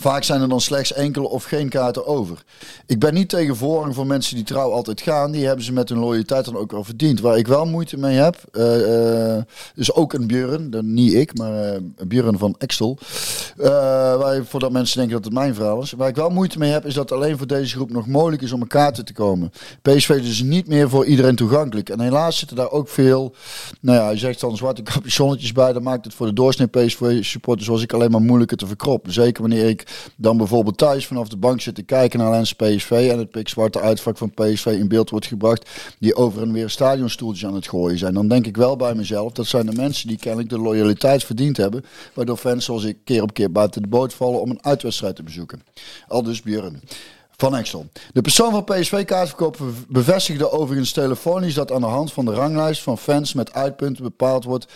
Vaak zijn er dan slechts enkele of geen kaarten over. Ik ben niet tegen voorrang voor mensen die trouw altijd gaan. Die hebben ze met hun loyaliteit dan ook wel verdiend. Waar ik wel moeite mee heb, eh, is ook een Björn, dan niet ik, maar eh Björn van Extel. Eh, waar, voordat mensen denken dat het mijn verhaal is. Waar ik wel moeite mee heb, is dat alleen voor deze groep nog mogelijk is om een kaarten te komen. PSV is dus niet meer voor iedereen toegankelijk. En helaas zitten daar ook veel, nou ja, je zegt dan zwarte capuchonnetjes bij. Dan maakt het voor de doorsnee PSV supporter zoals ik alleen maar moeilijker te verkroppen. Zeker wanneer ik dan bijvoorbeeld thuis vanaf de bank zit te kijken naar Lens PSV en het pikzwarte uitvak van PSV in beeld wordt gebracht, die over en weer stadionstoeltjes aan het gooien zijn. Dan denk ik wel bij mezelf, dat zijn de mensen die kennelijk de loyaliteit verdiend hebben, waardoor fans zoals ik keer op keer buiten de boot vallen om een uitwedstrijd te bezoeken. Al dus Björn. Van Exel. De persoon van PSV-kaartverkoop bevestigde overigens telefonisch dat aan de hand van de ranglijst van fans met uitpunten bepaald wordt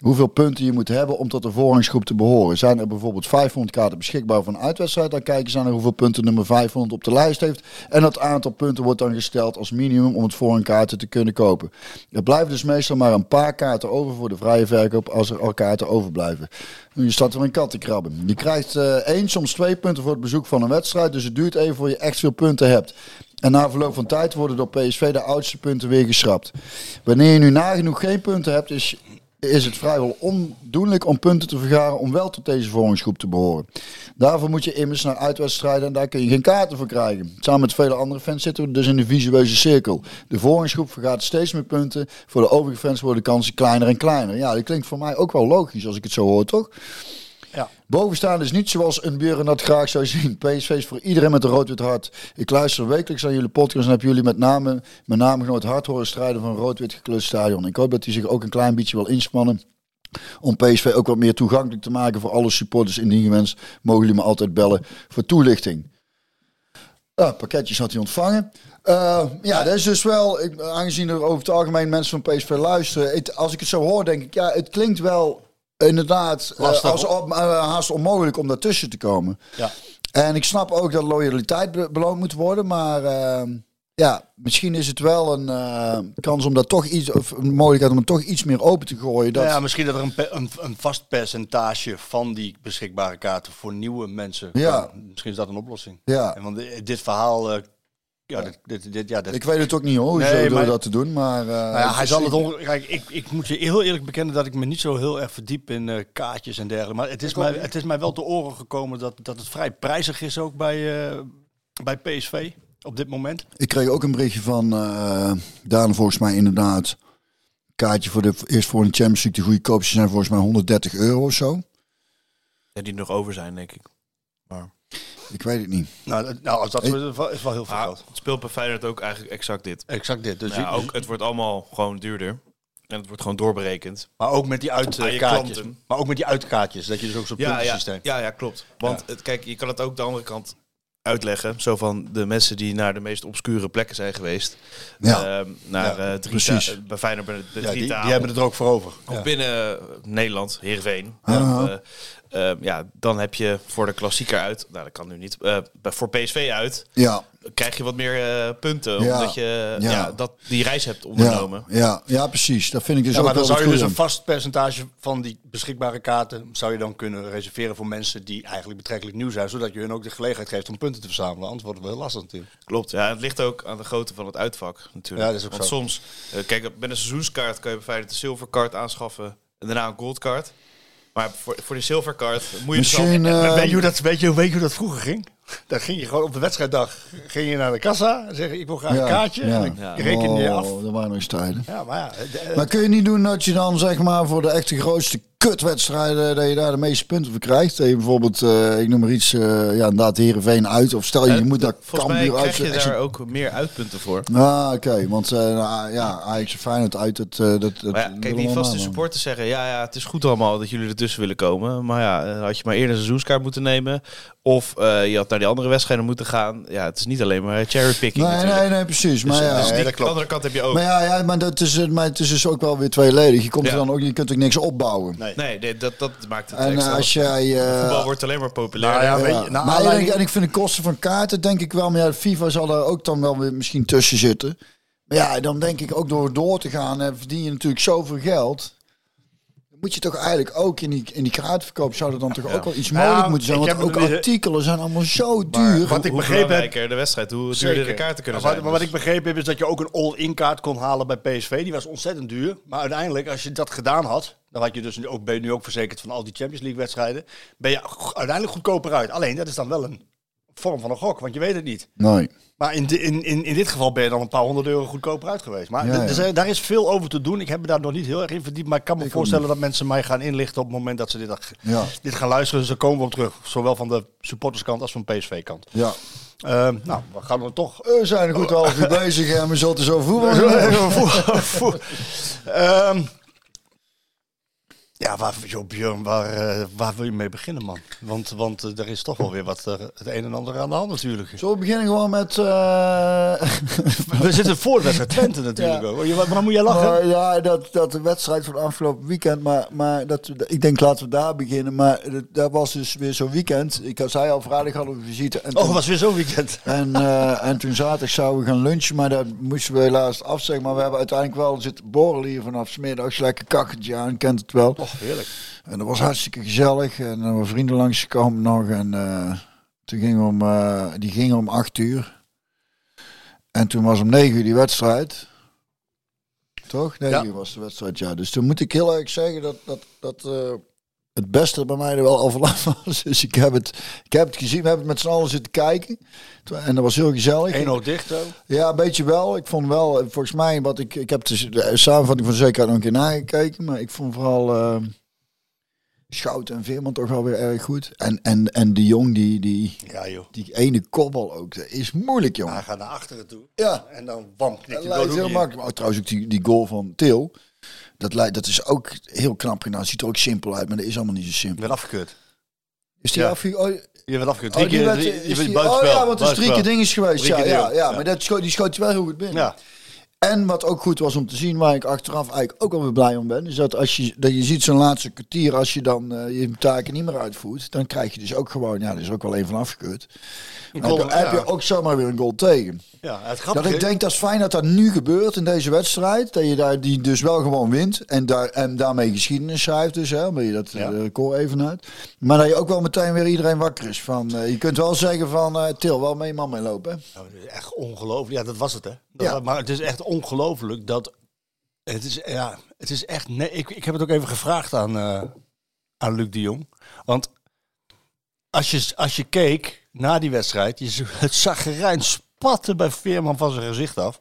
hoeveel punten je moet hebben om tot de voorrangsgroep te behoren. Zijn er bijvoorbeeld 500 kaarten beschikbaar voor een uitwedstrijd, dan kijken ze naar hoeveel punten nummer 500 op de lijst heeft. En dat aantal punten wordt dan gesteld als minimum om het voorrangkaarten te kunnen kopen. Er blijven dus meestal maar een paar kaarten over voor de vrije verkoop als er al kaarten overblijven. Je staat er een kat te krabben. Je krijgt eh, één, soms twee punten voor het bezoek van een wedstrijd. Dus het duurt even voor je echt veel punten hebt. En na verloop van tijd worden door PSV de oudste punten weer geschrapt. Wanneer je nu nagenoeg geen punten hebt, is, is het vrijwel ondoenlijk om punten te vergaren om wel tot deze voorrangsgroep te behoren. Daarvoor moet je immers naar uitwedstrijden en daar kun je geen kaarten voor krijgen. Samen met vele andere fans zitten we dus in de visueuze cirkel. De voorrangsgroep vergaat steeds meer punten. Voor de overige fans worden de kansen kleiner en kleiner. Ja, dat klinkt voor mij ook wel logisch als ik het zo hoor, toch? Bovenstaan is niet zoals een buren dat graag zou zien. PSV is voor iedereen met een rood-wit hart. Ik luister wekelijks aan jullie podcast en heb jullie met name, met name hart horen strijden van een rood-wit stadion. Ik hoop dat hij zich ook een klein beetje wil inspannen om PSV ook wat meer toegankelijk te maken voor alle supporters. Indien gewenst, mogen jullie me altijd bellen voor toelichting. Ah, pakketjes had hij ontvangen. Eh, ja, dat is dus wel, ik, aangezien er over het algemeen mensen van PSV luisteren. als ik het zo hoor, denk ik, ja, het klinkt wel inderdaad eh, Lastig, als op, eh, haast onmogelijk om daartussen te komen. Ja. En ik snap ook dat loyaliteit be- beloond moet worden, maar eh, ja, misschien is het wel een eh, kans om dat toch iets, of een mogelijkheid om het toch iets meer open te gooien. Dat, ja, misschien dat er een, een, een vast percentage van die beschikbare kaarten voor nieuwe mensen. Ja. kan. Misschien is dat een oplossing. ja. En want di- dit verhaal. Ja, dit, dit, dit, ja, dit, Ik weet het ook niet hoor, Nee, zo door maar- dat te doen, maar... eh, Nou ja, hij zal het onge- Kijk, ik, ik moet je heel eerlijk bekennen dat ik me niet zo heel erg verdiep in eh, kaartjes en dergelijke. Maar het is, mij, het is mij wel te oren gekomen dat, dat het vrij prijzig is ook bij, eh, bij PSV op dit moment. Ik kreeg ook een berichtje van uh, Daan, volgens mij inderdaad. Kaartje voor de eerst voor een Champions League. De goedkoopste zijn volgens mij 130 euro of zo. Ja, die nog over zijn, denk ik. Ik weet het niet. Nou, nou als dat is, is wel- is wel heel veel Ah, geld. het speelt bij Feyenoord ook eigenlijk exact dit. Exact dit. Dus ja, ook, het wordt allemaal gewoon duurder. En het wordt gewoon doorberekend. Maar ook met die uitkaartjes. klanten. Maar ook met die uitkaartjes. Dat je dus ook zo'n Ja, ja, puntensysteem. ja, ja, klopt. Want Het, kijk, je kan het ook de andere kant uitleggen. Zo van de mensen die naar de meest obscure plekken zijn geweest. Ja. Ehm, naar Ja, eh drie precies. ta- bij Feyenoord bij de, de Ja, drie die, hebben het er ook voor over. Of Ja. binnen eh, Nederland, Heerenveen. Ja. Of, eh, eh, ja, dan heb je voor de klassieker uit, nou dat kan nu niet, eh, voor PSV uit, Ja, krijg je wat meer eh, punten. Ja. Omdat je Ja. ja. dat die reis hebt ja, ondernomen. ja, ja, precies. Dat vind ik dus Ja, ook maar dan wel zou je dus een vast percentage van die beschikbare kaarten zou je dan kunnen reserveren voor mensen die eigenlijk betrekkelijk nieuw zijn, zodat je hun ook de gelegenheid geeft om punten te verzamelen. Anders wordt het wel heel lastig natuurlijk. Klopt, ja, het ligt ook aan de grootte van het uitvak natuurlijk. Ja, dat is ook Want zo. soms, eh, kijk, met een seizoenskaart kan je bij Feyenoord een silvercard aanschaffen en daarna een goldcard. Maar voor, voor die silvercard moet je dus al- Misschien... eh, weet, je hoe dat, weet, je, weet je hoe dat vroeger ging? Dan ging je gewoon op de wedstrijddag ging je naar de kassa en zeg je, ik wil graag ja, een kaartje. ja. En dan reken je af. Oh, dat waren nog eens tijden. Ja, maar ja, de- Maar kun je niet doen dat je dan zeg maar voor de echte grootste kutwedstrijden dat je daar de meeste punten voor krijgt? Dat je bijvoorbeeld, eh, ik noem maar iets, eh, ja inderdaad Heerenveen uit. Of stel je, je Eh, moet daar Volgens mij Cambuur uit. krijg je daar ook meer uitpunten voor. Ah, oké. Want eh, nou, ja, Ajax en Feyenoord uit, het, dat, dat ja, kijk, die vaste supporters zeggen... ja, ja, het is goed allemaal dat jullie ertussen willen komen. Maar ja, had je maar eerder een seizoenskaart moeten nemen. Of eh, je had naar die andere wedstrijden moeten gaan. Ja, het is niet alleen maar cherrypicking Nee, natuurlijk. nee, nee, precies. Maar Dus, ja, dus die dat klopt. andere kant heb je ook. maar ja, ja maar, dat is, eh, maar het is dus ook wel weer tweeledig. Je, komt Ja. er dan ook, je kunt ook niks opbouwen. nee. Nee, nee, dat, dat maakt het En extra. eh, als jij... eh, Voetbal wordt alleen maar populair. Nou ja, Ja, weet je, naar maar aanleiding- ik, en ik vind de kosten van kaarten denk ik wel, maar ja, FIFA zal daar ook dan wel weer misschien tussen zitten. Maar ja, dan denk ik ook door door te gaan en verdien je natuurlijk zoveel geld. Moet je toch eigenlijk ook in die, in die kaartverkoop zou er dan toch ook wel iets Nou, mogelijk moeten zijn. ik Want heb ook artikelen zijn allemaal zo duur. wat ik hoe begrepen heb, de wedstrijd, hoe duurder de kaarten kunnen maar zijn. wat, maar wat Dus- ik begrepen heb is dat je ook een all-in kaart kon halen bij PSV. Die was ontzettend duur. Maar uiteindelijk, als je dat gedaan had, dan had je dus ook, ben je nu ook verzekerd van al die Champions League wedstrijden. Ben je uiteindelijk goedkoper uit. Alleen dat is dan wel een vorm van een gok, want je weet het niet. Nee. Maar in, di- in, in, in dit geval ben je dan een paar honderd euro goedkoper uit geweest. Maar Ja, ja. dus, daar is veel over te doen. Ik heb me daar nog niet heel erg in verdiept. Maar ik kan me Ik voorstellen dat mensen mij gaan inlichten op het moment dat ze dit, Ja. dit gaan luisteren. Dus daar komen we op terug. Zowel van de supporterskant als van PSV-kant. Ja. Ehm, nou, we gaan er toch We zijn een goed half uur bezig en we zullen zo. Ehm, Ja, waar, joh, Björn, waar, eh, waar wil je mee beginnen, man? Want, want eh, er is toch wel weer wat eh, het een en ander aan de hand natuurlijk. Zullen we beginnen gewoon met... We zitten voor de wedstrijd Twente natuurlijk Ja. ook. Je- moet je lachen? Ja, dat, dat de wedstrijd van afgelopen weekend. Maar, maar dat, ik denk laten we daar beginnen. Maar dat, dat was dus weer zo'n weekend. Ik had- zei al, vrijdag hadden we visite. En oh, toen, was weer zo'n weekend. en, en toen zaterdag zouden we gaan lunchen. Maar dat moesten we helaas afzeggen. Maar we hebben uiteindelijk wel zitten borrelen hier vanaf 's middags. Lekker kakkertje aan, kent het wel. Oh, heerlijk. En dat was hartstikke gezellig. En er waren vrienden langsgekomen nog. En eh, toen gingen we om, eh, die gingen om acht uur. En toen was om negen uur die wedstrijd. Toch? Negen Ja. uur was de wedstrijd, ja. Dus toen moet ik heel erg zeggen dat, dat, dat eh, het beste bij mij er wel al vanaf was. Dus ik heb, het, ik heb het gezien. We hebben het met z'n allen zitten kijken. En dat was heel gezellig. Eén oog dicht zo. Ja, een beetje wel. Ik vond wel, volgens mij, wat ik, ik heb de, samenvatting van zekerheid nog een keer nagekeken, maar ik vond vooral eh, Schout en Veerman toch wel weer erg goed. En, en, en de Jong, die, die, Ja, joh. die ene kopbal ook, dat is moeilijk, Hij jongen. gaat naar achteren toe. Ja, En dan bam, knikt dat hij door heel de makkelijk. Maar trouwens ook die, die goal van Til, dat, lijkt, dat is ook heel knap gedaan. Ziet er ook simpel uit, maar dat is allemaal niet zo simpel. bent afgekeurd. Is die Ja. af? Oh, Je bent afgekeurd. oh, Drie die keer, werd- drie, is je bent buitenspel. oh ja, want het is drie keer Buitenspel. ding is geweest. Drie Ja, keer ja, ja, ja. maar dat schoot, die schoot wel heel goed binnen. Ja. En wat ook goed was om te zien, waar ik achteraf eigenlijk ook alweer blij om ben, is dat als je, dat je ziet zo'n laatste kwartier, als je dan eh, je taken niet meer uitvoert, dan krijg je dus ook gewoon, ja, er is ook wel één van afgekeurd. Dan goal, heb, je- heb ja. je ook zomaar weer een goal tegen. Ja, het Dat grappige ik denk dat is fijn dat dat nu gebeurt in deze wedstrijd. Dat je daar die dus wel gewoon wint. En, daar, en daarmee geschiedenis schrijft dus. Hè, omdat je dat Ja. eh, record even uit. Maar dat je ook wel meteen weer iedereen wakker is. Van, eh, je kunt wel zeggen van Til, wel met je man mee lopen. Hè? Nou, dat echt ongelooflijk. Ja, dat was het, hè? Dat Ja. Maar het is echt ongelooflijk dat. Het is, ja, het is echt. Nee, ik, ik heb het ook even gevraagd aan, eh, aan Luc de Jong. Want als je, als je keek na die wedstrijd, je, het zagrijn spatte bij Veerman van zijn gezicht af.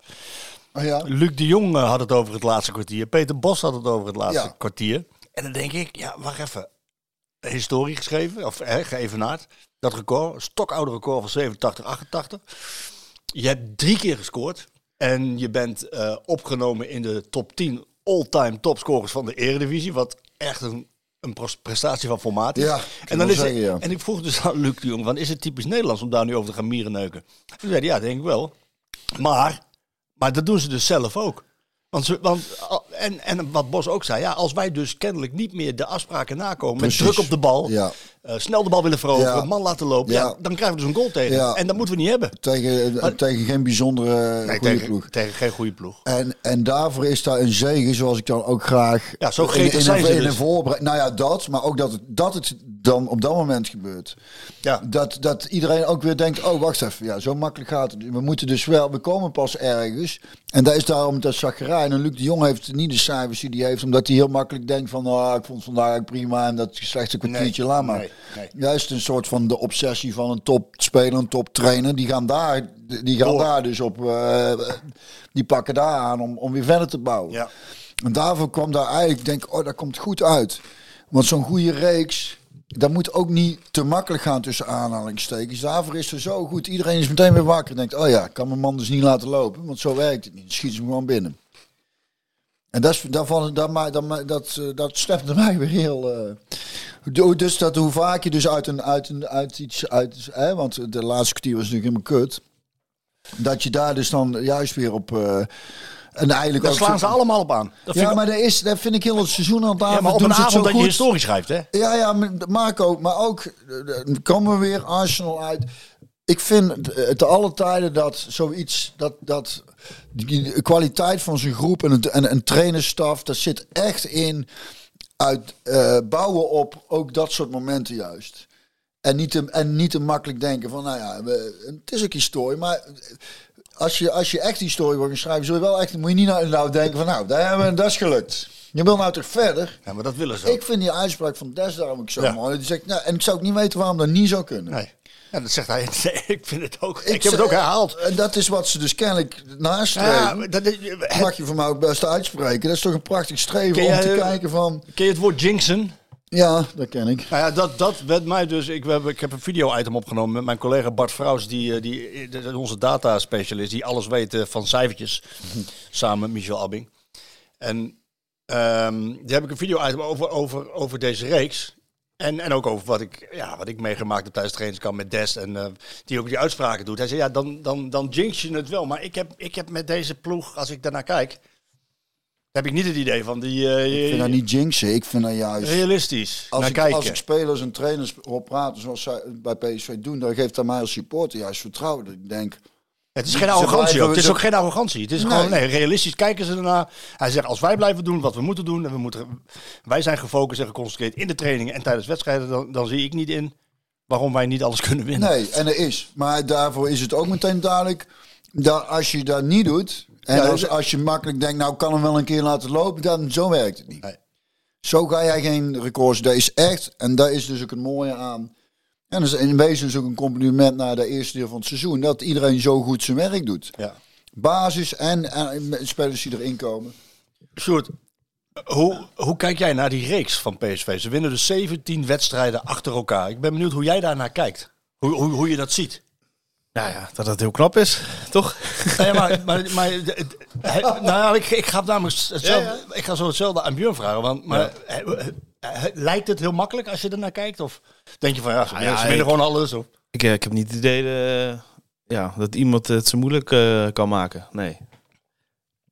Oh ja. Luc de Jong eh, had het over het laatste kwartier. Peter Bos had het over het laatste Ja. kwartier. En dan denk ik, ja, wacht even. Historie geschreven, of eh, geëvenaard. Dat record, stokoude record van 87, 88. Je hebt drie keer gescoord. En je bent eh, opgenomen in de top 10 all-time topscorers van de Eredivisie. Wat echt een, een pres- prestatie van formaat is. Ja, en, dan is het- zeggen, ja. en ik vroeg dus aan Luc de Jong, van, is het typisch Nederlands om daar nu over te gaan mierenneuken? Toen zei hij, ja, denk ik wel. Maar, maar dat doen ze dus zelf ook. Want, ze, want al- en, en wat Bos ook zei, ja, als wij dus kennelijk niet meer de afspraken nakomen, Precies. met druk op de bal, Ja. Eh, snel de bal willen veroveren, Ja. man laten lopen, ja. Ja. dan krijgen we dus een goal tegen. Ja. En dat moeten we niet hebben. Tegen, eh, Maar- tegen geen bijzondere Nee, goede tegen, ploeg. tegen geen goede ploeg. En, en daarvoor is daar een zegen, zoals ik dan ook graag. Ja, zo in, in, een, in dus. voorbereid. Nou ja, dat, maar ook dat het, dat het dan op dat moment gebeurt. Ja. Dat, dat iedereen ook weer denkt: oh, wacht even, ja, zo makkelijk gaat het. We moeten dus wel, we komen pas ergens. En dat is daarom dat Zachariah. En Luc de Jong heeft niet de cijfers die hij heeft, omdat hij heel makkelijk denkt: van, oh, ik vond vandaag prima. En dat slechtste kwartiertje, laat maar. nee, nee. Juist een soort van de obsessie van een topspeler, een toptrainer. Die gaan daar, die gaan Door. daar dus op, eh, die pakken daar aan om, om weer verder te bouwen. Ja. En daarvoor kwam daar eigenlijk, ik denk, oh, dat komt goed uit. Want zo'n goede reeks, dat moet ook niet te makkelijk gaan tussen aanhalingstekens. Daarvoor is er zo goed. Iedereen is meteen weer wakker en denkt, oh ja, ik kan mijn man dus niet laten lopen. Want zo werkt het niet. Schiet ze hem gewoon binnen. En dat, is, daarvan, dat, dat, dat, eh, dat stemde mij weer heel... eh, dus dat hoe vaak je dus uit, een, uit, een, uit iets... Uit, hè, want de laatste kwartier was natuurlijk helemaal kut. Dat je daar dus dan juist weer op... eh, en eigenlijk Daar slaan ze allemaal op aan. Dat ja, ik- maar dat, is, dat vind ik heel het seizoen aan het ja, maar op een avond dat je historie schrijft, hè? Ja, ja, Marco, maar ook eh, eh, komen we weer Arsenal uit. Ik vind het te alle tijden dat zoiets, dat, dat die de kwaliteit van zijn groep en, het, en een trainerstaf, dat zit echt in uit eh, bouwen op ook dat soort momenten juist. En niet, te, en niet te makkelijk denken van, nou ja, we, het is ook historie, maar als je, als je echt historie wil gaan schrijven, zul je wel echt, moet je niet nou, nou denken van, nou, daar hebben we, dat is gelukt. Je wil nou toch verder? Ja, maar dat willen ze ook. Ik vind die uitspraak van Des daarom ook zo Ja. mooi. Die zegt, nou, en ik zou ook niet weten waarom dat niet zou kunnen. Nee. Ja, dat zegt hij. Nee, ik vind het ook. Ik, Ik heb het ook herhaald. En dat is wat ze dus kennelijk nastreven. Ja, maar dat is, mag je voor mij ook best uitspreken. Dat is toch een prachtig streven om te eh, kijken van... ken je het woord jinxen? Ja, dat ken ik. Nou ja, dat, dat werd mij dus. Ik, we hebben, ik heb een video-item opgenomen met mijn collega Bart Vrouws, die, eh, die, die- onze data-specialist, die alles weet eh, van cijfertjes. samen met Michel Abbing. En Ehm, die heb ik een video uit over, over, over deze reeks. En, en ook over wat ik, ja, wat ik meegemaakt heb tijdens trainingskamp met Des. En eh, die ook die uitspraken doet. Hij zei, ja, dan, dan, dan jinx je het wel. Maar ik heb, ik heb met deze ploeg, als ik daarnaar kijk... heb ik niet het idee van die... eh, Ik vind dat niet jinxen. Ik vind dat juist... realistisch Als naar ik, kijken. als ik spelers en trainers hoor praten zoals zij bij PSV doen, dan geeft dat mij als supporter juist vertrouwen. Dat ik denk, Het is geen arrogantie ook. Het is ook geen arrogantie. Het is Nee. gewoon, nee, realistisch kijken ze ernaar. Hij zegt, als wij blijven doen wat we moeten doen... en we moeten, wij zijn gefocust en geconcentreerd in de trainingen en tijdens wedstrijden... dan, dan zie ik niet in waarom wij niet alles kunnen winnen. nee, en er is. Maar daarvoor is het ook meteen duidelijk dat als je dat niet doet, en Ja, als, als je makkelijk denkt, nou kan hem wel een keer laten lopen, dan zo werkt het niet. Nee. Zo ga jij geen records. Dat is echt, en daar is dus ook het mooie aan. En dat is in wezen dus ook een compliment naar de eerste deel van het seizoen. Dat iedereen zo goed zijn werk doet. Ja. Basis en, en spelers die erin komen. Sjoerd, hoe, hoe kijk jij naar die reeks van PSV? Ze winnen dus 17 wedstrijden achter elkaar. Ik ben benieuwd hoe jij daarnaar kijkt. Hoe, hoe, hoe je dat ziet. Nou ja, dat het heel knap is, toch? Nee, maar, maar, maar nou, ja, ik, ik ga namelijk hetzelfde, ik ga zo hetzelfde aan Björn vragen. Want, maar, he- he- he- lijkt het heel makkelijk als je ernaar kijkt? Of denk je van ja, ze, Nou ja, ze winnen gewoon alles? Of? Ik, eh, ik heb niet het idee eh, ja, dat iemand het zo moeilijk eh, kan maken. Nee.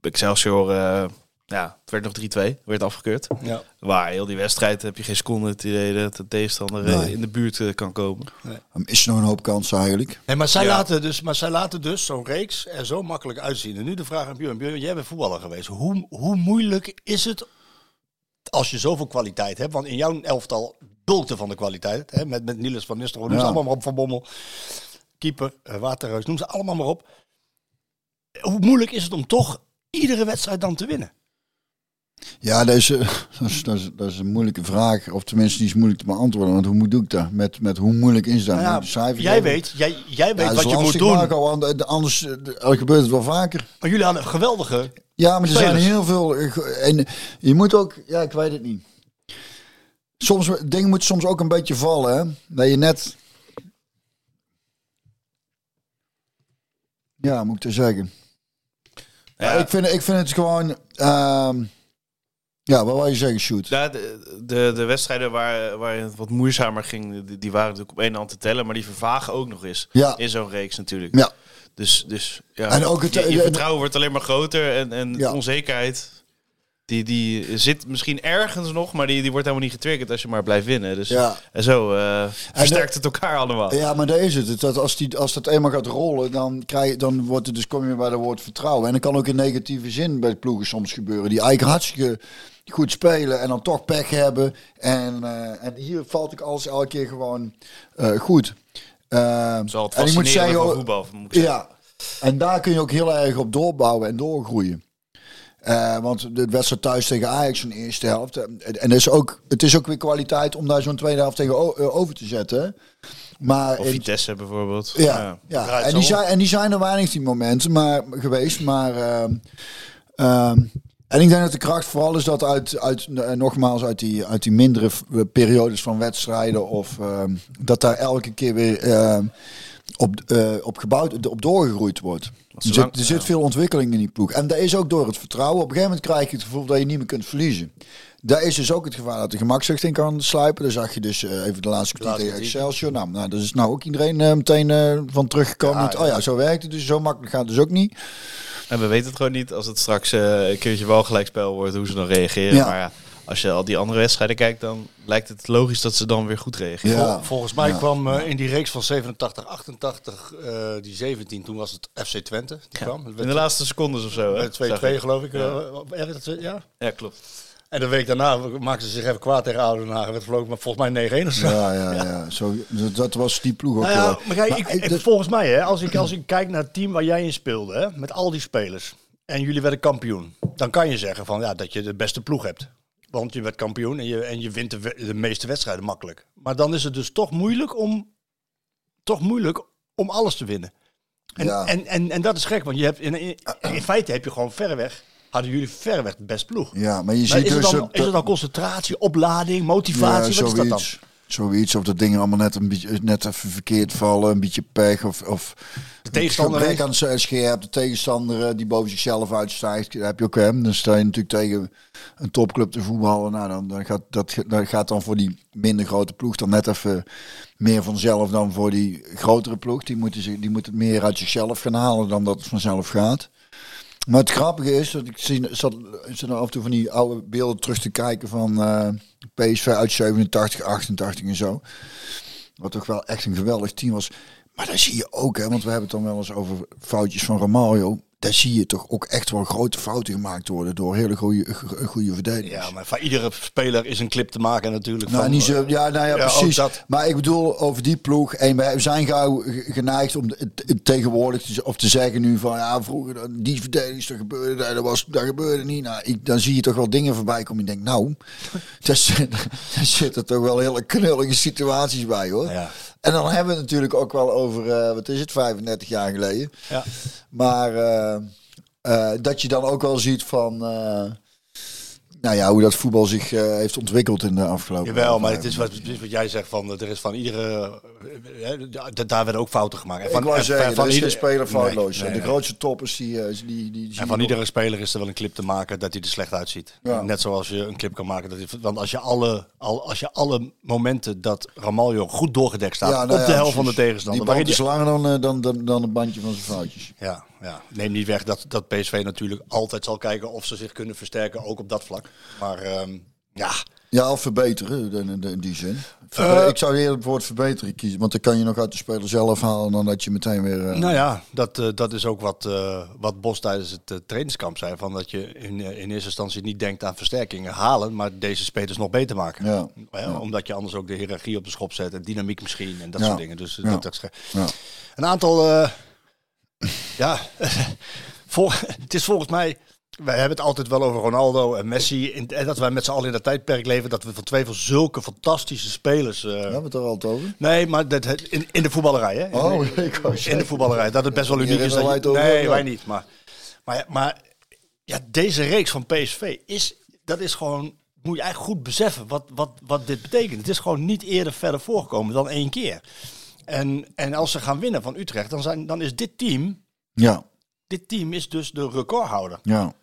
Excelsior, eh ja, het werd nog 3-2, werd afgekeurd. Ja. Waar heel die wedstrijd heb je geen seconde het idee dat de tegenstander eh, Nee. in de buurt eh, kan komen. Dan is er nog een hoop kansen eigenlijk. Nee, maar zij, Ja. laten dus, maar zij laten dus zo'n reeks er zo makkelijk uitzien. En nu de vraag aan Björn. Björn, jij bent voetballer geweest. Hoe, hoe moeilijk is het als je zoveel kwaliteit hebt? Want in jouw elftal bulkte van de kwaliteit. Hè? Met, met Niels van Nistelrooy, noem ze Ja. allemaal maar op. Van Bommel, keeper, uh, Waterreus, noem ze allemaal maar op. Hoe moeilijk is het om toch iedere wedstrijd dan te winnen? Ja, dat is, eh, dat, is, dat, is, dat is een moeilijke vraag. Of tenminste, die is moeilijk te beantwoorden. Want hoe moet doe ik dat? Met, met hoe moeilijk is dat? Nou ja, jij weet, jij, jij weet Ja, wat je moet doen. Eh, anders eh, gebeurt het wel vaker. Maar jullie hadden een geweldige... Ja, maar er zijn heel veel. En je moet ook, ja, ik weet het niet. Soms, dingen moeten soms ook een beetje vallen, hè? Dat je net. Ja, moet ik te zeggen. Ja, ik, vind, ik vind het gewoon. ehm, ja, wat wil je zeggen, shoot? Ja, de, de, de wedstrijden waar, waar het wat moeizamer ging, die, die waren natuurlijk op één hand te tellen. Maar die vervagen ook nog eens Ja. in zo'n reeks natuurlijk. Ja. Dus, dus ja, En ook het- je, je en- vertrouwen wordt alleen maar groter. En, en Ja. onzekerheid, die, die zit misschien ergens nog, maar die, die wordt helemaal niet getriggerd als je maar blijft winnen. Dus, Ja. En zo eh, versterkt het elkaar allemaal. Ja, maar daar is het. dat als, die, als dat eenmaal gaat rollen, dan, krijg, je- dan wordt het dus, kom je bij het woord vertrouwen. En dat kan ook in negatieve zin bij de ploegen soms gebeuren. Die eigenlijk hartstikke goed spelen en dan toch pech hebben. En, eh, en hier valt ik alles elke keer gewoon eh, goed. Uh, Zo het en ik moet zeggen, voetbal. Moet ik zeggen. ja, en daar kun je ook heel erg op doorbouwen en doorgroeien. Eh, want de wedstrijd thuis tegen Ajax in de eerste helft. eh, En het is ook, het is ook weer kwaliteit om daar zo'n tweede helft tegen eh, over te zetten. Maar Of in- Vitesse bijvoorbeeld. ja, ja. En, die zijn, en die zijn er weinig die momenten maar, geweest. Maar, ehm, ehm, en ik denk dat de kracht vooral is dat uit, uit nogmaals uit die, uit die mindere periodes van wedstrijden. Of ehm, dat daar elke keer weer ehm, op, eh, op gebouwd, op doorgegroeid wordt. Er zit, er veel ontwikkeling in die ploeg. En dat is ook door het vertrouwen. Op een gegeven moment krijg je het gevoel dat je niet meer kunt verliezen. Daar is dus ook het gevaar dat de gemakzucht in kan sluipen. Daar zag je dus eh, even de laatste kwartier tegen. Excelsior. Nou, nou, daar is nou ook iedereen eh, meteen eh, van teruggekomen. Ja, oh ja, zo werkt het dus. Zo makkelijk gaat het dus ook niet. En we weten het gewoon niet als het straks een keertje wel gelijkspel wordt, hoe ze dan reageren. Ja. Maar ja, als je al die andere wedstrijden kijkt, dan lijkt het logisch dat ze dan weer goed reageren. Ja. Volgens mij Ja. kwam eh, in die reeks van 87, 88, eh, die 17, toen was het FC Twente. Die kwam. Het In de laatste secondes of zo. hè? werd 2-2 Zag ik. geloof ik. Ja. eh, ja. Ja, klopt. En de week daarna maakten ze zich even kwaad tegen Oudenaar. werd verloren, maar volgens mij 9-1 of zo. Ja, ja, ja. Zo, dat- dat was die ploeg ook Nou ja, maar kijk, Maar, ik, ik- dat- volgens mij, hè, als, ik, als ik kijk naar het team waar jij in speelde, hè, met al die spelers, en jullie werden kampioen, dan kan je zeggen van, ja, dat je de beste ploeg hebt. Want je werd kampioen en je, en je wint de, meeste wedstrijden makkelijk. Maar dan is het dus toch moeilijk om, toch moeilijk om alles te winnen. En, Ja. en, en, en dat is gek, want je hebt, in, in, in feite heb je gewoon verreweg, hadden jullie verreweg de best ploeg. ja, maar je Maar ziet is, het dus... dan, dat- is het dan concentratie, oplading, motivatie? ja, Wat is dat dan? Zoiets. Of dat dingen allemaal net een beetje net even verkeerd vallen, een beetje pech of, of De tegenstander aan scherp, de tegenstander eh, die boven zichzelf uitstijgt, heb je ook hem. Dan sta je natuurlijk tegen een topclub te voetballen. Nou, dan, dan, gaat, dat, dat gaat dan voor die minder grote ploeg dan net even meer vanzelf dan voor die grotere ploeg. Die moeten, zich, die moeten het meer uit zichzelf gaan halen dan dat het vanzelf gaat. Maar het grappige is dat ik zie, zat, zat af en toe van die oude beelden terug te kijken van eh, PSV uit 87, 88 en zo. Wat toch wel echt een geweldig team was. Maar daar zie je ook, hè, want we hebben het dan wel eens over foutjes van Ramaljo. Daar zie je toch ook echt wel grote fouten gemaakt worden door hele goede, goede verdedigers. Ja, maar van iedere speler is een clip te maken natuurlijk. Nou, van, niet zo, ja, nou ja, precies. dat. Maar ik bedoel over die ploeg. En wij zijn gauw ge- geneigd om tegenwoordig te, of te zeggen nu van ja, vroeger die verdedigers, dat gebeurde, dat was, dat gebeurde niet. Nou, ik, dan zie je toch wel dingen voorbij komen. Je denkt, nou, daar zit- daar zitten toch wel hele knullige situaties bij hoor. Ja. En dan hebben we het natuurlijk ook wel over, eh, wat is het, 35 jaar geleden. Ja. Maar eh, eh, dat je dan ook wel ziet van, nou ja, hoe dat voetbal zich eh, heeft ontwikkeld in de afgelopen Jawel, maar het is, wat, 35 het is wat jij zegt van er is van iedere. eh, eh, da- daar werden ook fouten gemaakt. En van, wou en zeggen, van er is ieder- geen speler foutloos. nee, de nee. grootste toppers die, eh, die, die, die En van iedere speler is er wel een clip te maken dat hij er slecht uitziet. Ja. Net zoals je een clip kan maken. Dat hij, want als je, alle, al, als je alle momenten dat Ramaljo goed doorgedekt staat Ja, nou op de helft van de tegenstander. Die band is langer dan, eh, dan, dan, dan een bandje van zijn foutjes. ja, ja, neem niet weg dat, dat PSV natuurlijk altijd zal kijken of ze zich kunnen versterken, ook op dat vlak. Maar ehm, ja, Ja, of verbeteren in, die zin. Verbe- Eh, ik zou eerder het woord verbeteren kiezen. Want dan kan je nog uit de speler zelf halen dan dat je meteen weer... eh, Nou ja, dat, eh, dat is ook wat, wat Bos tijdens het trainingskamp zei. Van dat je in, in eerste instantie niet denkt aan versterkingen halen, maar deze spelers nog beter maken. Ja. Ja, Omdat je anders ook de hiërarchie op de schop zet en dynamiek misschien en dat Ja. soort dingen. Dus Ja. dat, dat. Een aantal, ja, vol, het is volgens mij, wij hebben het altijd wel over Ronaldo en Messi. En, dat wij met z'n allen in dat tijdperk leven, dat we van twee van zulke fantastische spelers... Hebben we het er altijd over? Nee, maar dat, in, in de voetballerij, hè? In, Oh, ik wou in de voetballerij. Dat het best wel uniek is. hebben Dat wij je, het over nee, wij niet. Maar, maar, maar ja, deze reeks van PSV is, dat is gewoon, moet je eigenlijk goed beseffen wat, wat, wat dit betekent. Het is gewoon niet eerder verder voorgekomen dan één keer. En, en als ze gaan winnen van Utrecht, dan, zijn, dan is dit team, Ja, dit team is dus de recordhouder. ja.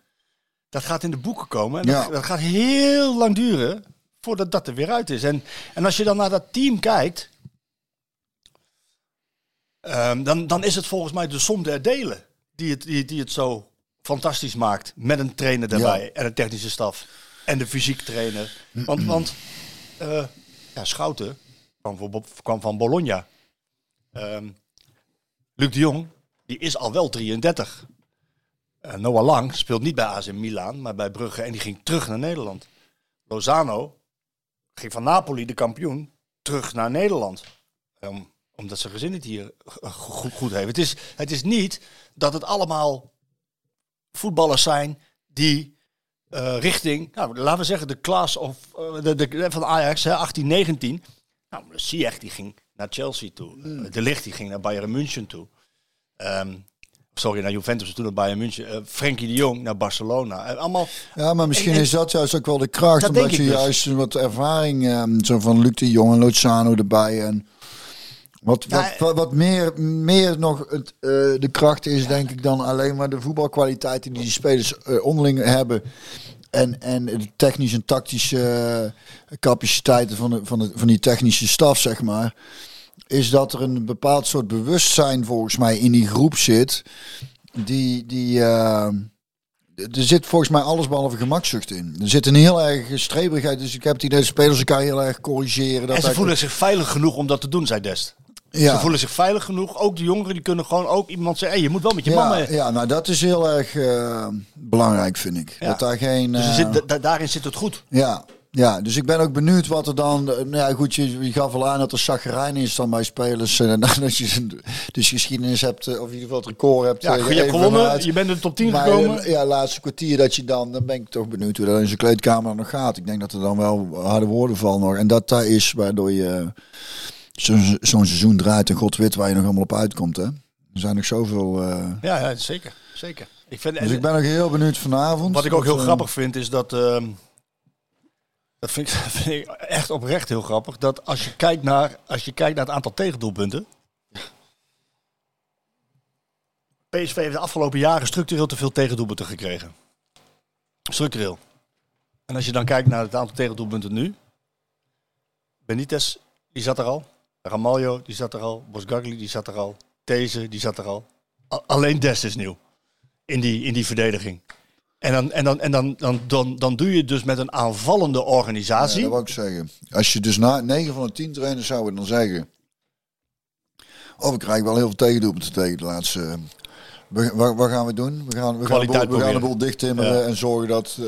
Dat gaat in de boeken komen. En Ja. dat, dat gaat heel lang duren voordat dat er weer uit is. En, en als je dan naar dat team kijkt, ehm, dan, dan is het volgens mij de som der delen die het, die, die het zo fantastisch maakt. Met een trainer daarbij en een technische staf en de fysiek trainer. Want, want eh, ja, Schouten kwam, voor, kwam van Bologna. Ehm, Luc de Jong, die is al wel 33. Eh, Noah Lang speelt niet bij AS in Milaan, maar bij Brugge en die ging terug naar Nederland. Lozano ging van Napoli, de kampioen, terug naar Nederland. Ehm, omdat zijn gezin het hier eh, goed, goed heeft. Het is, het is niet dat het allemaal voetballers zijn die eh, richting, nou, laten we zeggen, de klas of de, van Ajax, hè, 18, 19. Nou, Ziyech die ging naar Chelsea toe. De Ligt die ging naar Bayern München toe. Ehm, sorry, naar Juventus toen naar Bayern München. Eh Frenkie de Jong naar Barcelona. Eh, allemaal, Ja, maar misschien En- en- is dat juist ook wel de kracht. Dat omdat je dus. juist wat ervaring, ehm, zo van Luc de Jong en Lozano erbij. En wat, Ja, wat, wat, wat meer, meer nog het, eh, de kracht is, denk ik, dan alleen maar de voetbalkwaliteiten die die spelers eh, onderling hebben. En, en de technische en tactische eh, capaciteiten van, de, van, de, van die technische staf, zeg maar. Is dat er een bepaald soort bewustzijn volgens mij in die groep zit. Die, die, eh, er zit volgens mij alles behalve gemakzucht in. Er zit een heel erg streberigheid. Dus ik heb het idee dat spelers elkaar heel erg corrigeren. Dat en ze hij- voelen zich veilig genoeg om dat te doen, zei Dest. Ja. Ze voelen zich veilig genoeg. Ook de jongeren die kunnen gewoon ook iemand zeggen... Hey, je moet wel met je ja, man mee. ja, nou dat is heel erg eh, belangrijk, vind ik. Ja. Dat daar geen. Dus eh, zit, da- da- daarin zit het goed. Ja, ja, dus ik ben ook benieuwd wat er dan. eh, Nou ja, goed, je, je gaf al aan dat er zagrijn is dan bij spelers. En dat je dus geschiedenis hebt, of in ieder geval het record hebt. Ja, je hebt gewonnen. Je bent in de top 10 Maar, gekomen. Ja, laatste kwartier dat je dan, dan ben ik toch benieuwd hoe dat in zijn kleedkamer nog gaat. Ik denk dat er dan wel harde woorden vallen nog. En dat daar is waardoor je zo'n seizoen draait en god weet waar je nog allemaal op uitkomt. Hè? Er zijn nog zoveel. eh, Ja, ja, zeker. zeker. Ik vind, dus ik ben ook heel benieuwd vanavond. Wat ik ook heel eh, grappig vind is dat, ehm, Dat vind, ik, vind ik echt oprecht heel grappig. Dat als je kijkt naar, als je kijkt naar het aantal tegendoelpunten. PSV heeft de afgelopen jaren structureel te veel tegendoelpunten gekregen. Structureel. En als je dan kijkt naar het aantal tegendoelpunten nu. Benitez, die zat er al. Ramaljo, die zat er al. Bosgagli, die zat er al. Deze, die zat er al. Alleen Des is nieuw. In die, in die verdediging. En, dan, en, dan, en dan, dan, dan, dan doe je het dus met een aanvallende Ja, organisatie. dat wou ik zeggen. Als je dus na 9 van de 10 trainers zouden dan zeggen. Oh, we krijgen wel heel veel tegendoelpunten tegen de laatste. eh, we- Wat, wat gaan we doen? We gaan, we gaan, de, boel, we gaan de proberen. boel dicht timmeren Ja. en zorgen dat. eh,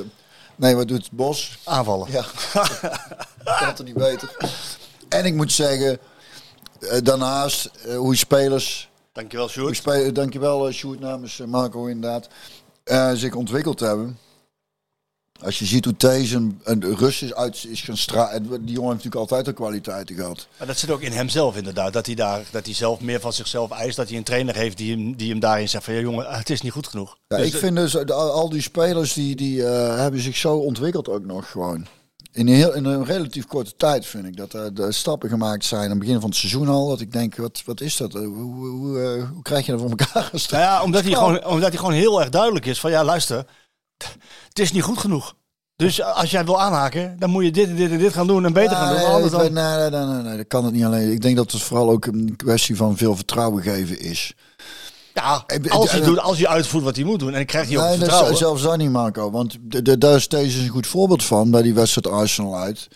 nee, wat doet Bos? Aanvallen. Ja, kan het er niet beter. En ik moet zeggen, daarnaast, eh, hoe spelers Dankjewel, hoe Sjoerd. spe- dankjewel, eh, Sjoerd, namens eh, Marco inderdaad. eh, zich ontwikkeld hebben. Als je ziet hoe Thees een, een rust is, uit, is gaan stralen. Die jongen heeft natuurlijk altijd al kwaliteiten gehad. Maar dat zit ook in hemzelf inderdaad. Dat hij, daar, dat hij zelf meer van zichzelf eist. Dat hij een trainer heeft die hem, die hem daarin zegt van... Ja jongen, het is niet goed genoeg. Ja, Dus, ik eh, vind dus, eh, al, die spelers die, die eh, hebben zich zo ontwikkeld ook nog gewoon. In een, heel, in een relatief korte tijd vind ik dat er de stappen gemaakt zijn aan het begin van het seizoen al. Dat ik denk, wat, wat is dat? Hoe, hoe, hoe, eh, hoe krijg je dat voor elkaar? Nou ja, omdat hij, gewoon, omdat hij gewoon heel erg duidelijk is van... Ja, luister, het is niet goed genoeg. Dus als jij wil aanhaken, dan moet je dit en dit en dit gaan doen en beter gaan doen. nee, Anders dan... nee, nee, nee, nee, dat kan het niet alleen. Ik denk dat het vooral ook een kwestie van veel vertrouwen geven is. Ja, als hij, doet, als hij uitvoert wat hij moet doen. En dan krijgt hij ook het dat vertrouwen. zelfs dat niet, Marco. Want de, de, daar is deze een goed voorbeeld van bij die wedstrijd Arsenal uit.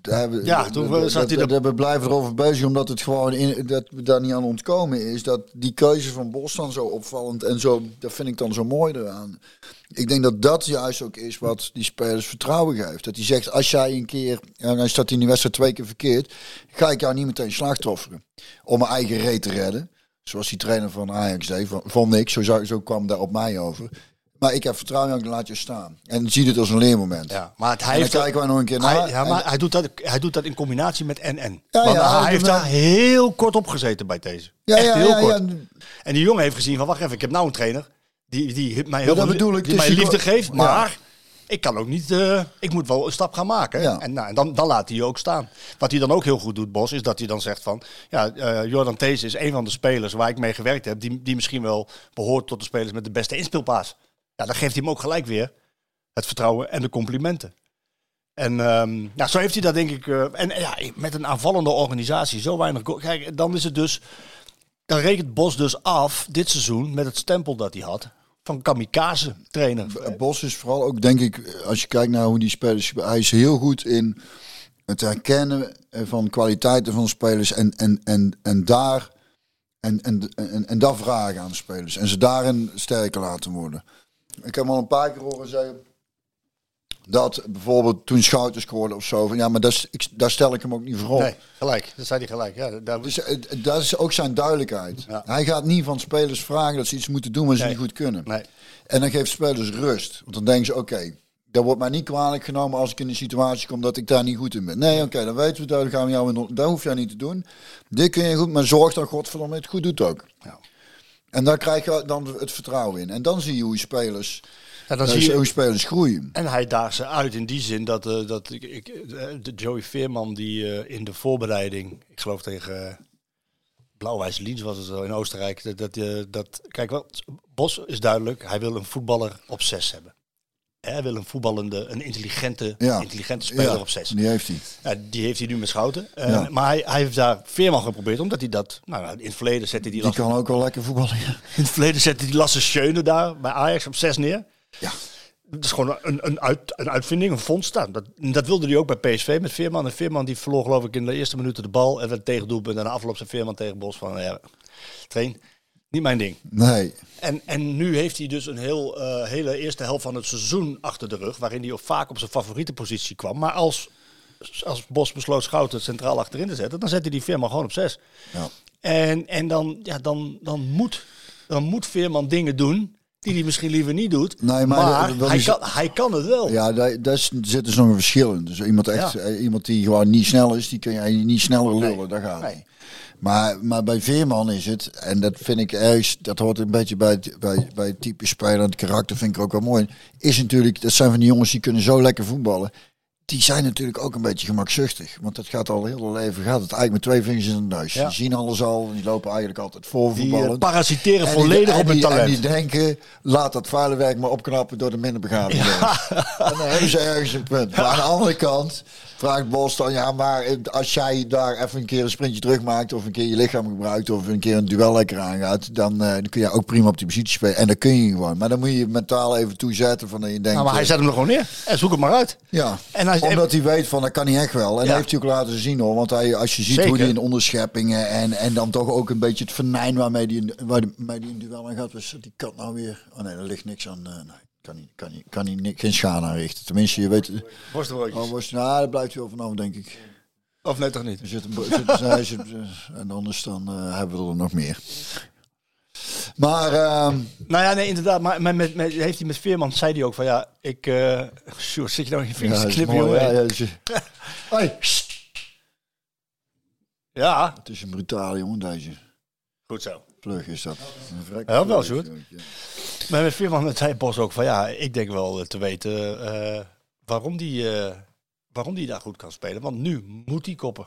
Daar hebben- Ja, toen dat- zat hij dat- dat- We blijven erover bezig omdat het gewoon in, dat we daar niet aan ontkomen is. Dat die keuze van Bos dan zo opvallend en zo, dat vind ik dan zo mooi eraan. Ik denk dat dat juist ook is wat die spelers vertrouwen geeft. Dat hij zegt, als jij een keer, en dan staat hij in die wedstrijd twee keer verkeerd, ga ik jou niet meteen slachtofferen. Om mijn eigen reet te redden. Zoals die trainer van Ajax deed, van, van niks. Zo, zo kwam daar op mij over. Maar ik heb vertrouwen in, ik laat je staan. En zie het als een leermoment. Ja, maar het, hij heeft kijken nog een keer naar. Hij, ja, maar En- hij, doet dat, hij doet dat in combinatie met NN. Ja, Want ja, hij hij heeft daar heel kort op gezeten bij deze. ja, Echt ja, heel ja, kort. En die jongen heeft gezien van, wacht even, ik heb nou een trainer die, die mij heel dat veel bedoel ik, die dus mij liefde geeft, maar ik kan ook niet, eh, ik moet wel een stap gaan maken. Ja. En, nou, en dan, dan laat hij je ook staan. Wat hij dan ook heel goed doet, Bos, is dat hij dan zegt van, ja, eh, Jordan Thees is een van de spelers waar ik mee gewerkt heb, die, die misschien wel behoort tot de spelers met de beste inspeelpaas. Ja, dan geeft hij hem ook gelijk weer het vertrouwen en de complimenten. En ehm, nou, zo heeft hij dat denk ik. eh, en ja, met een aanvallende organisatie, zo weinig. Kijk, dan is het dus. Dan rekent Bos dus af dit seizoen met het stempel dat hij had van kamikaze trainer. Bos is vooral ook, denk ik, als je kijkt naar hoe die spelers... Hij is heel goed in het herkennen van kwaliteiten van spelers en, en, en, en daar... En, en, en, en dat vragen aan de spelers. En ze daarin sterker laten worden. Ik heb al een paar keer horen zeggen... Dat bijvoorbeeld toen Schouten scoorde of zo. Van, ja, maar dat is, ik, daar stel ik hem ook niet voor op. Nee, gelijk. Dat zei hij gelijk. Ja, daar, Dus eh, dat is ook zijn duidelijkheid. Ja. Hij gaat niet van spelers vragen dat ze iets moeten doen wat ze niet goed kunnen. nee. En dan geeft spelers rust. Want dan denken ze, oké, dat wordt mij niet kwalijk genomen als ik in een situatie kom dat ik daar niet goed in ben. Nee, oké, dan weten we dat. Dan gaan we jou in, dat hoef jij niet te doen. Dit kun je goed, maar zorg dat Godverdomme het goed doet ook. Ja. En daar krijg je dan het vertrouwen in. En dan zie je hoe spelers, Ja, dan zie je, spelers groeien. En hij daagt ze uit in die zin dat, eh, dat ik, ik, eh, de Joey Veerman die eh, in de voorbereiding, ik geloof tegen uh, Blauw-Wijs Liens was het zo in Oostenrijk, dat, dat, dat, kijk wel, Bos is duidelijk, hij wil een voetballer op zes hebben. Hij wil een voetballende, een intelligente, Ja. intelligente speler op zes. die heeft hij. Ja, die heeft hij nu met Schouten. Ja. Maar hij, hij heeft daar Veerman geprobeerd, omdat hij dat, nou, in het verleden zette hij die, Die kan ook wel lekker voetballen. in het verleden zette hij Lasse Schöne daar bij Ajax op zes neer. Ja. Dat is gewoon een, een, uit, een uitvinding, een vondst. Nou, dat, dat wilde hij ook bij PSV met Veerman. En Veerman die verloor geloof ik in de eerste minuten de bal. En werd tegendoelpunt. En na afloop zijn Veerman tegen Bos van... Ja, train, niet mijn ding. Nee. En, en nu heeft hij dus een heel, eh, hele eerste helft van het seizoen achter de rug. Waarin hij ook vaak op zijn favoriete positie kwam. Maar als, als Bos besloot Schouten centraal achterin te zetten... dan zette hij die Veerman gewoon op zes. Ja. En, en dan, ja, dan, dan, moet, dan moet Veerman dingen doen die hij misschien liever niet doet. Nee, maar hij, is- kan, hij kan het wel. Ja, daar, daar zit dus nog een verschil in. Dus iemand, echt, Ja. eh, iemand die gewoon niet snel is, die kun je niet sneller lullen. Nee. Daar gaat Nee. Maar, maar bij Veerman is het, en dat vind ik ergens, dat hoort een beetje bij het, bij, bij het type speler, en het karakter vind ik ook wel mooi. Is natuurlijk, dat zijn van die jongens die kunnen zo lekker voetballen. Die zijn natuurlijk ook een beetje gemakzuchtig. Want dat gaat al heel leven, gaat het eigenlijk met twee vingers in de neus. Ja. Die zien alles al, die lopen eigenlijk altijd voor Die voetballen. eh, parasiteren En die- volledig en op hun die- En talent. die denken, laat dat vuile werk maar opknappen door de minder begaafde jongens. En dan hebben ze ergens een punt. Maar aan de andere kant vraagt Bos dan, ja, maar als jij daar even een keer een sprintje terug maakt, of een keer je lichaam gebruikt, of een keer een duel lekker aangaat, dan, eh, dan kun je ook prima op die positie spelen. En dat kun je gewoon. Maar dan moet je je mentaal even toezetten van dat je denkt... Nou, maar hij eh, zet hem er gewoon neer. En zoek het maar uit. ja, En als- omdat hij weet van dat kan hij echt wel. En Ja. dat heeft hij ook laten zien hoor. Want hij, als je ziet Zeker. hoe hij in onderscheppingen en, en dan toch ook een beetje het venijn waarmee hij waarmee die in duel aan gaat. Was die kat nou weer? Oh nee, er ligt niks aan. eh, nee, kan hij, kan hij, kan hij geen schade aanrichten. Tenminste, je weet. Worstenbroodjes. Oh, was, nou, daar blijft hij wel vanaf, denk ik. Of nee, toch niet? Er zit een, bo- zit, hij zit, en anders dan eh, hebben we er nog meer. Maar ehm, Nou ja, nee, inderdaad. Maar met, met, met- heeft hij met Veerman, zei hij ook van ja, ik... Sjoerd, zit je nou in je ja, vingers knippen, mooi, jongen? ja, Ja, ja, is- Hoi, het is een brutale jongen deze. goed zo. Vlug is dat. Ja, wel, ja. Maar met Veerman zei Bos ook van ja, ik denk wel eh, te weten eh, waarom, die, eh, waarom die daar goed kan spelen. Want nu moet hij koppen.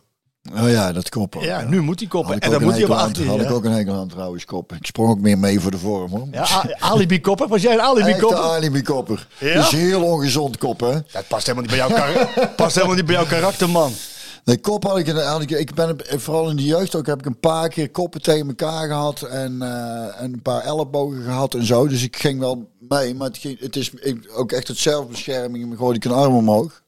Oh ja, dat koppen. Ja, nu moet hij koppen. En dan moet hij op hekel aan- 18. Had ik ook een hekel aan trouwens, koppen. Ik sprong ook meer mee voor de vorm hoor. Ja, alibi kopper. Was jij een alibi Echte kopper? alibi kopper. Ja? Dat is heel ongezond koppen. Dat past helemaal niet bij jouw, kar- past helemaal niet bij jouw karakter, man. Nee, kop had ik, had ik, ik ben vooral in de jeugd ook heb ik een paar keer koppen tegen elkaar gehad en, eh, en een paar ellebogen gehad en zo. Dus ik ging wel mee, maar het, ging, het is ik, ook echt het zelfbescherming. Dan gooide ik een arm omhoog.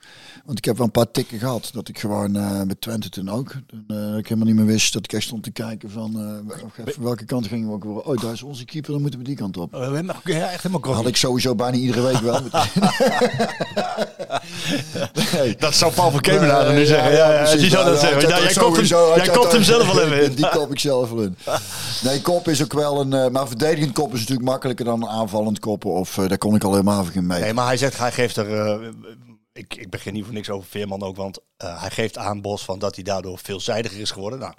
Want ik heb wel een paar tikken gehad. Dat ik gewoon eh, met Twente toen ook. Dat ik helemaal niet meer wist dat ik echt stond te kijken van wel- welke kant gingen we ook weer. Oh, daar is onze keeper, dan moeten we die kant op. Oh, helemaal- Ja, echt helemaal Had groggy. ik sowieso bijna iedere week wel. nee. Dat zou Paul van Kemenade Nee, nu zeggen. Ja, ja, die zou dat Ja, zeggen. had Ja, dat jij kopt hem, sowieso, had jij dat kopt hem ook. zelf wel even in. Die kop ik zelf wel in. Nee, kop is ook wel een... maar verdedigend kop is natuurlijk makkelijker dan een aanvallend koppen. Of daar kon ik al helemaal geen mee. Nee, maar hij zegt, hij geeft er... eh, ik, ik begin niet voor niks over Veerman ook, want eh, hij geeft aan Bos van dat hij daardoor veelzijdiger is geworden. Nou,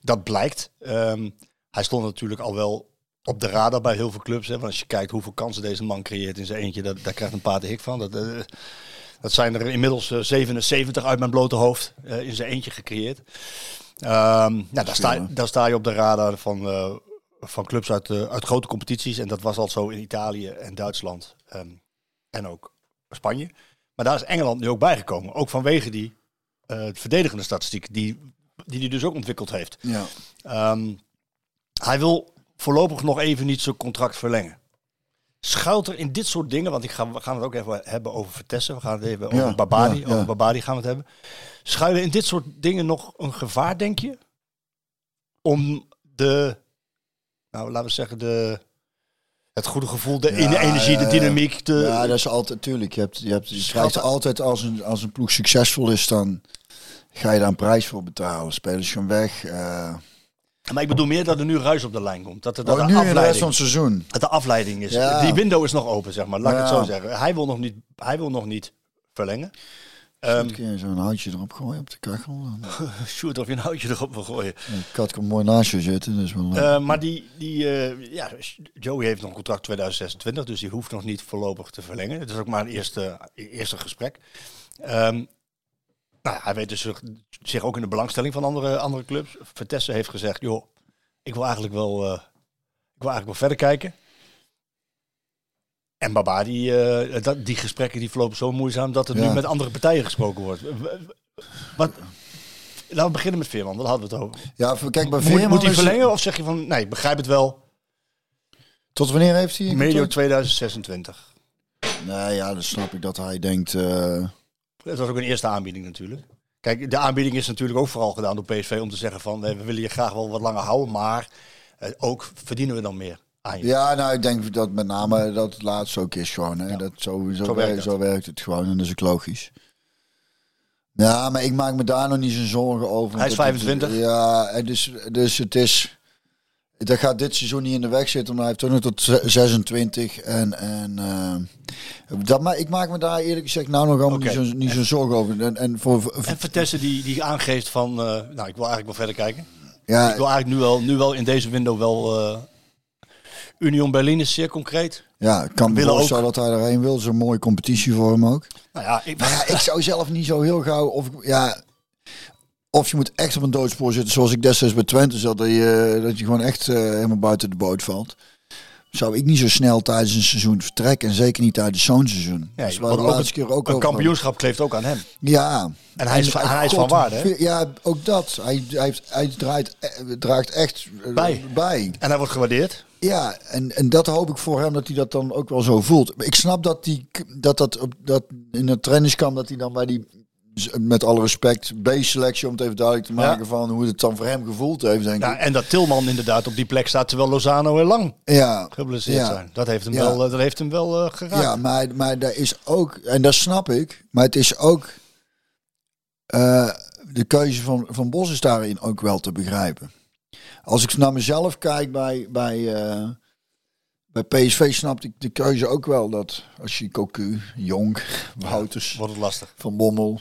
dat blijkt. Ehm, hij stond natuurlijk al wel op de radar bij heel veel clubs. Hè, want als je kijkt hoeveel kansen deze man creëert in zijn eentje, dat, daar krijgt een paar de hik van. Dat, eh, dat zijn er inmiddels eh, 77 uit mijn blote hoofd eh, in zijn eentje gecreëerd. Ehm, nou, daar, sta, daar sta je op de radar van, eh, van clubs uit, eh, uit grote competities. En dat was al zo in Italië en Duitsland. ehm, en ook Spanje. Maar daar is Engeland nu ook bijgekomen. Ook vanwege die eh, verdedigende statistiek die die hij dus ook ontwikkeld heeft. Ja. Ehm, hij wil voorlopig nog even niet zijn contract verlengen. Schuilt er in dit soort dingen, want ik ga, we gaan het ook even hebben over Vertessen. We gaan het even Ja, over ja, ja. Over Babadi gaan we het hebben. Schuilen in dit soort dingen nog een gevaar, denk je? Om de, nou laten we zeggen, de, het goede gevoel, de Ja, energie, de dynamiek. De, ja, dat is altijd... Tuurlijk, je, hebt, je, hebt, je krijgt altijd als een, als een ploeg succesvol is, dan ga je daar een prijs voor betalen. Spelers gaan weg. eh Maar ik bedoel meer dat er nu ruis op de lijn komt. Dat er, dat oh, nu in de rest afleiding, van het seizoen. dat de afleiding is. Ja. Die window is nog open, zeg maar. Laat ik het zo zeggen. Hij wil nog niet, hij wil nog niet verlengen. Dan kun je zo'n houtje erop gooien op de kachel. Shoot of je een houtje erop wil gooien. De kat kan mooi naast je zitten. Dus wel, Eh, maar die, die eh, ja, Joey heeft nog een contract 2026, dus die hoeft nog niet voorlopig te verlengen. Het is ook maar een eerste, eerste gesprek. Ehm, nou, hij weet dus zich, ook in de belangstelling van andere, andere clubs. Vertessen heeft gezegd, joh, ik wil eigenlijk wel, eh, ik wil eigenlijk wel verder kijken. En Baba, die, eh, die gesprekken die verlopen zo moeizaam dat er Ja. nu met andere partijen gesproken wordt. Wat, laten we beginnen met Veerman, wat hadden we het over? ja, kijk, bij Moet, Veerman moet hij is- verlengen of zeg je van, nee, ik begrijp het wel, Tot wanneer heeft hij? medio contract? 2026. Nee, ja, dan snap ik dat hij denkt... eh, Dat was ook een eerste aanbieding natuurlijk. Kijk, de aanbieding is natuurlijk ook vooral gedaan door PSV om te zeggen van, nee, we willen je graag wel wat langer houden, maar eh, ook verdienen we dan meer Ja, nou, ik denk dat met name dat het laatste ook is gewoon. Hè? Dat zo, zo, Zo werkt, zo werkt het gewoon en dat is ook logisch. Ja, maar ik maak me daar nog niet zo'n zorgen over. Hij is Dat het- 25. ja, en dus, dus het is... Dat gaat dit seizoen niet in de weg zitten, maar hij heeft toch nog tot ze- 26. En, en eh, dat, maar ik maak me daar eerlijk gezegd nou nog allemaal niet zo'n niet zo'n zorgen over. En, en voor, En die, die aangeeft van, eh, nou, ik wil eigenlijk wel verder kijken. ja, Ik wil eigenlijk nu wel, nu wel in deze window wel, eh, Union Berlin is zeer concreet. Ja, ik kan me voorstellen dat hij erheen wil. Zo'n mooie competitie voor hem ook. Nou ja, ik, Maar ja, ik zou zelf niet zo heel gauw... Of, ja, of je moet echt op een doodspoor zitten, zoals ik destijds bij Twente zat. Dat je, dat je gewoon echt eh, helemaal buiten de boot valt. Zou ik niet zo snel tijdens een seizoen vertrekken. En zeker niet tijdens zo'n seizoen. Ja, de ook laatste keer ook een kampioenschap kleeft ook aan hem. Ja. En hij is, En- hij is van waarde. Hè? Ja, ook dat. Hij, hij, heeft, hij draait, eh, draagt echt eh, Bij. bij. En hij wordt gewaardeerd. Ja, en, en dat hoop ik voor hem dat hij dat dan ook wel zo voelt. Ik snap dat die, dat, dat, op, dat in het trainingskamp dat hij dan bij die, met alle respect, B-selectie, om het even duidelijk te maken van hoe het dan voor hem gevoeld heeft, denk Ja, ik. en dat Tilman inderdaad op die plek staat terwijl Lozano heel lang Ja, geblesseerd Ja. zijn. Dat heeft hem wel, eh, dat heeft hem wel eh, geraakt. ja maar, maar daar is ook, en dat snap ik, maar het is ook, eh, de keuze van, van Bos is daarin ook wel te begrijpen. Als ik naar mezelf kijk bij, bij, eh, bij PSV, snapte ik de keuze ook wel dat als je Cocu, Jonk, Wouters, Wordt het lastig. Van Bommel,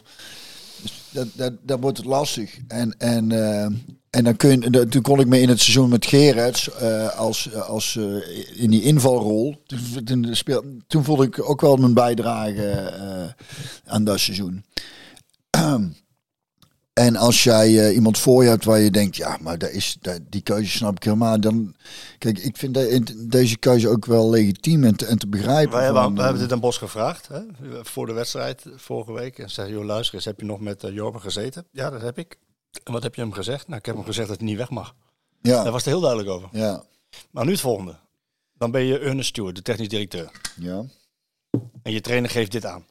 dus dat, dat, dat wordt het lastig. En, en, eh, en dan kun je, toen kon ik me in het seizoen met Gerets eh, als, als eh, in die invalrol. Toen, toen, speel, toen voelde ik ook wel mijn bijdrage aan dat seizoen. En als jij eh, iemand voor je hebt waar je denkt, ja, maar dat is, die keuze snap ik helemaal. Dan, kijk, ik vind de- deze keuze ook wel legitiem en te, en te begrijpen. Wij hebben, van, we eh, hebben dit aan Bos gevraagd hè, voor de wedstrijd vorige week. En zei, joh, luister eens, heb je nog met uh, Jorben gezeten? Ja, dat heb ik. En wat heb je hem gezegd? Nou, ik heb hem gezegd dat hij niet weg mag. Daar ja, was het heel duidelijk over. ja, Maar nu het volgende. Dan ben je Ernest Stewart, de technisch directeur. ja. En je trainer geeft dit aan.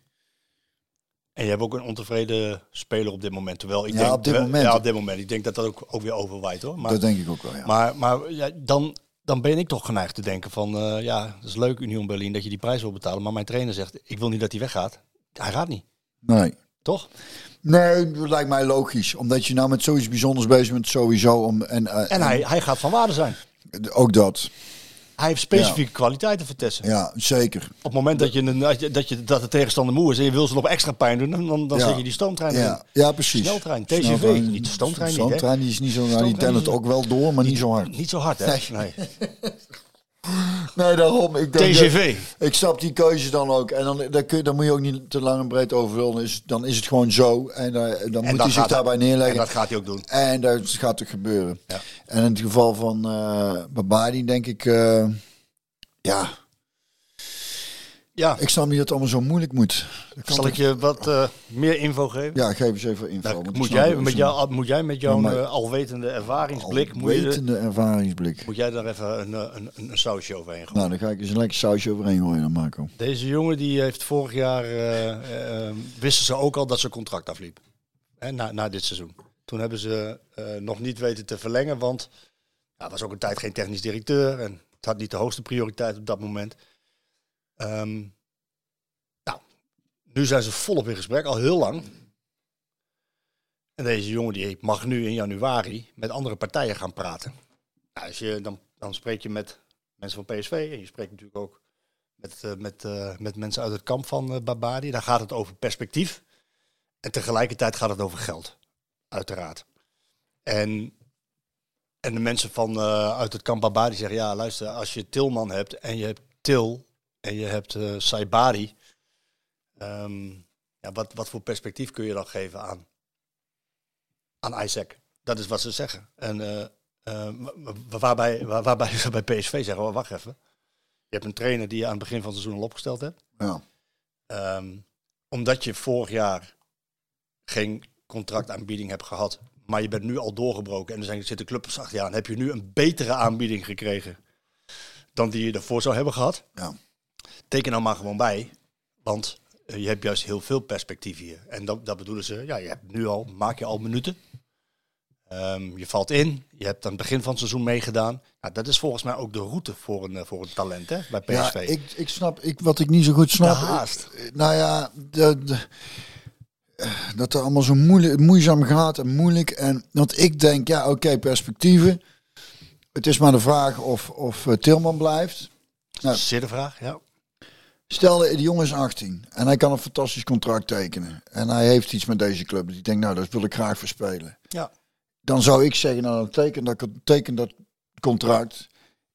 En je hebt ook een ontevreden speler op dit moment. Terwijl ik Ja, denk, op dit moment. Ja, op dit moment. Ik denk dat dat ook, ook weer overwaait hoor. Maar, dat denk ik ook wel, ja. maar, maar ja, dan, dan ben ik toch geneigd te denken van... eh, ja, dat is leuk Union Berlin dat je die prijs wil betalen. Maar mijn trainer zegt, ik wil niet dat hij weggaat. Hij gaat niet. Nee. Toch? Nee, dat lijkt mij logisch. Omdat je nou met zoiets bijzonders bezig bent, sowieso. Om, en, eh, En hij, hij gaat van waarde zijn. ook dat. Hij heeft specifieke kwaliteiten voor Tessen. Ja, zeker. Op het moment dat, je, een- dat, je, dat, je, dat de tegenstander moe is en je wil ze nog extra pijn doen... dan, dan Ja. zet je die stoomtrein in. Ja, ja precies. Sneltrein, TGV. Sneltrein. Niet de stoomtrein niet, hè? Stoomtrein die is niet zo... Nou, die Stoomtrein telt het ook wel door, maar niet zo hard. Niet zo hard, hè? Nee. Nee, daarom. Ik denk TGV. dat- ik snap die keuze dan ook. En dan, dan, kun je, dan moet je ook niet te lang en breed over willen. Dan is, dan is het gewoon zo. En eh, dan En moet hij zich daarbij neerleggen. En dat gaat hij ook doen. En dat gaat ook gebeuren. Ja. En in het geval van eh Babadi denk ik... eh, ja, Ja, ik snap niet dat het allemaal zo moeilijk moet. Zal ik je wat eh, meer info geven? Ja, geef eens even info. Nou, moet, jij, met jou, moet jij met jouw eh, alwetende ervaringsblik... Moet, je, Wetende ervaringsblik. moet jij daar even een, eh, een, een, een sausje overheen gooien? Nou, dan ga ik eens een lekker sausje overheen gooien dan, Marco. Deze jongen die heeft vorig jaar... wisten ze ook al dat zijn contract afliep. Hè, na, na dit seizoen. Toen hebben ze nog niet weten te verlengen, want... Ja, was ook een tijd geen technisch directeur en het had niet de hoogste prioriteit op dat moment. Ehm, nou, nu zijn ze volop in gesprek, al heel lang. En deze jongen die mag nu in januari met andere partijen gaan praten. Nou, als je, dan, dan spreek je met mensen van PSV en je spreekt natuurlijk ook met, eh, met, eh, met mensen uit het kamp van eh Babadi. Daar gaat het over perspectief. En tegelijkertijd gaat het over geld, uiteraard. En, en de mensen van, uit het kamp Babadi zeggen, ja luister, als je Tilman hebt en je hebt Til en je hebt eh Saibari, ehm, ja, wat, wat voor perspectief kun je dan geven aan, aan Isaac? Dat is wat ze zeggen. En eh, eh, wa- wa- waarbij, waar- waarbij ze bij PSV zeggen, oh, wacht even. Je hebt een trainer die je aan het begin van het seizoen al opgesteld hebt. Ja. Ehm, omdat je vorig jaar geen contractaanbieding hebt gehad, maar je bent nu al doorgebroken en er zijn, zitten clubs achter je aan, heb je nu een betere aanbieding gekregen dan die je ervoor zou hebben gehad. Ja. Teken nou maar gewoon bij, want eh, je hebt juist heel veel perspectief hier. En dat, dat bedoelen ze, ja, je hebt nu al, maak je al minuten. Ehm, je valt in, je hebt aan het begin van het seizoen meegedaan. Nou, dat is volgens mij ook de route voor een, eh, voor een talent hè, bij PSV. Ja, ik, ik snap, ik, wat ik niet zo goed snap. De haast. eh, Nou ja, de, de- dat er allemaal zo moeilijk, moeizaam gaat en moeilijk. En, want ik denk, ja, oké, perspectieven. Het is maar de vraag of, of Tilman blijft. Zeer de vraag, ja. Stel, de jongen is 18 en hij kan een fantastisch contract tekenen. En hij heeft iets met deze club. Dus ik denk, nou, dat wil ik graag verspelen. Ja. Dan zou ik zeggen, nou, dan teken dat, teken dat contract.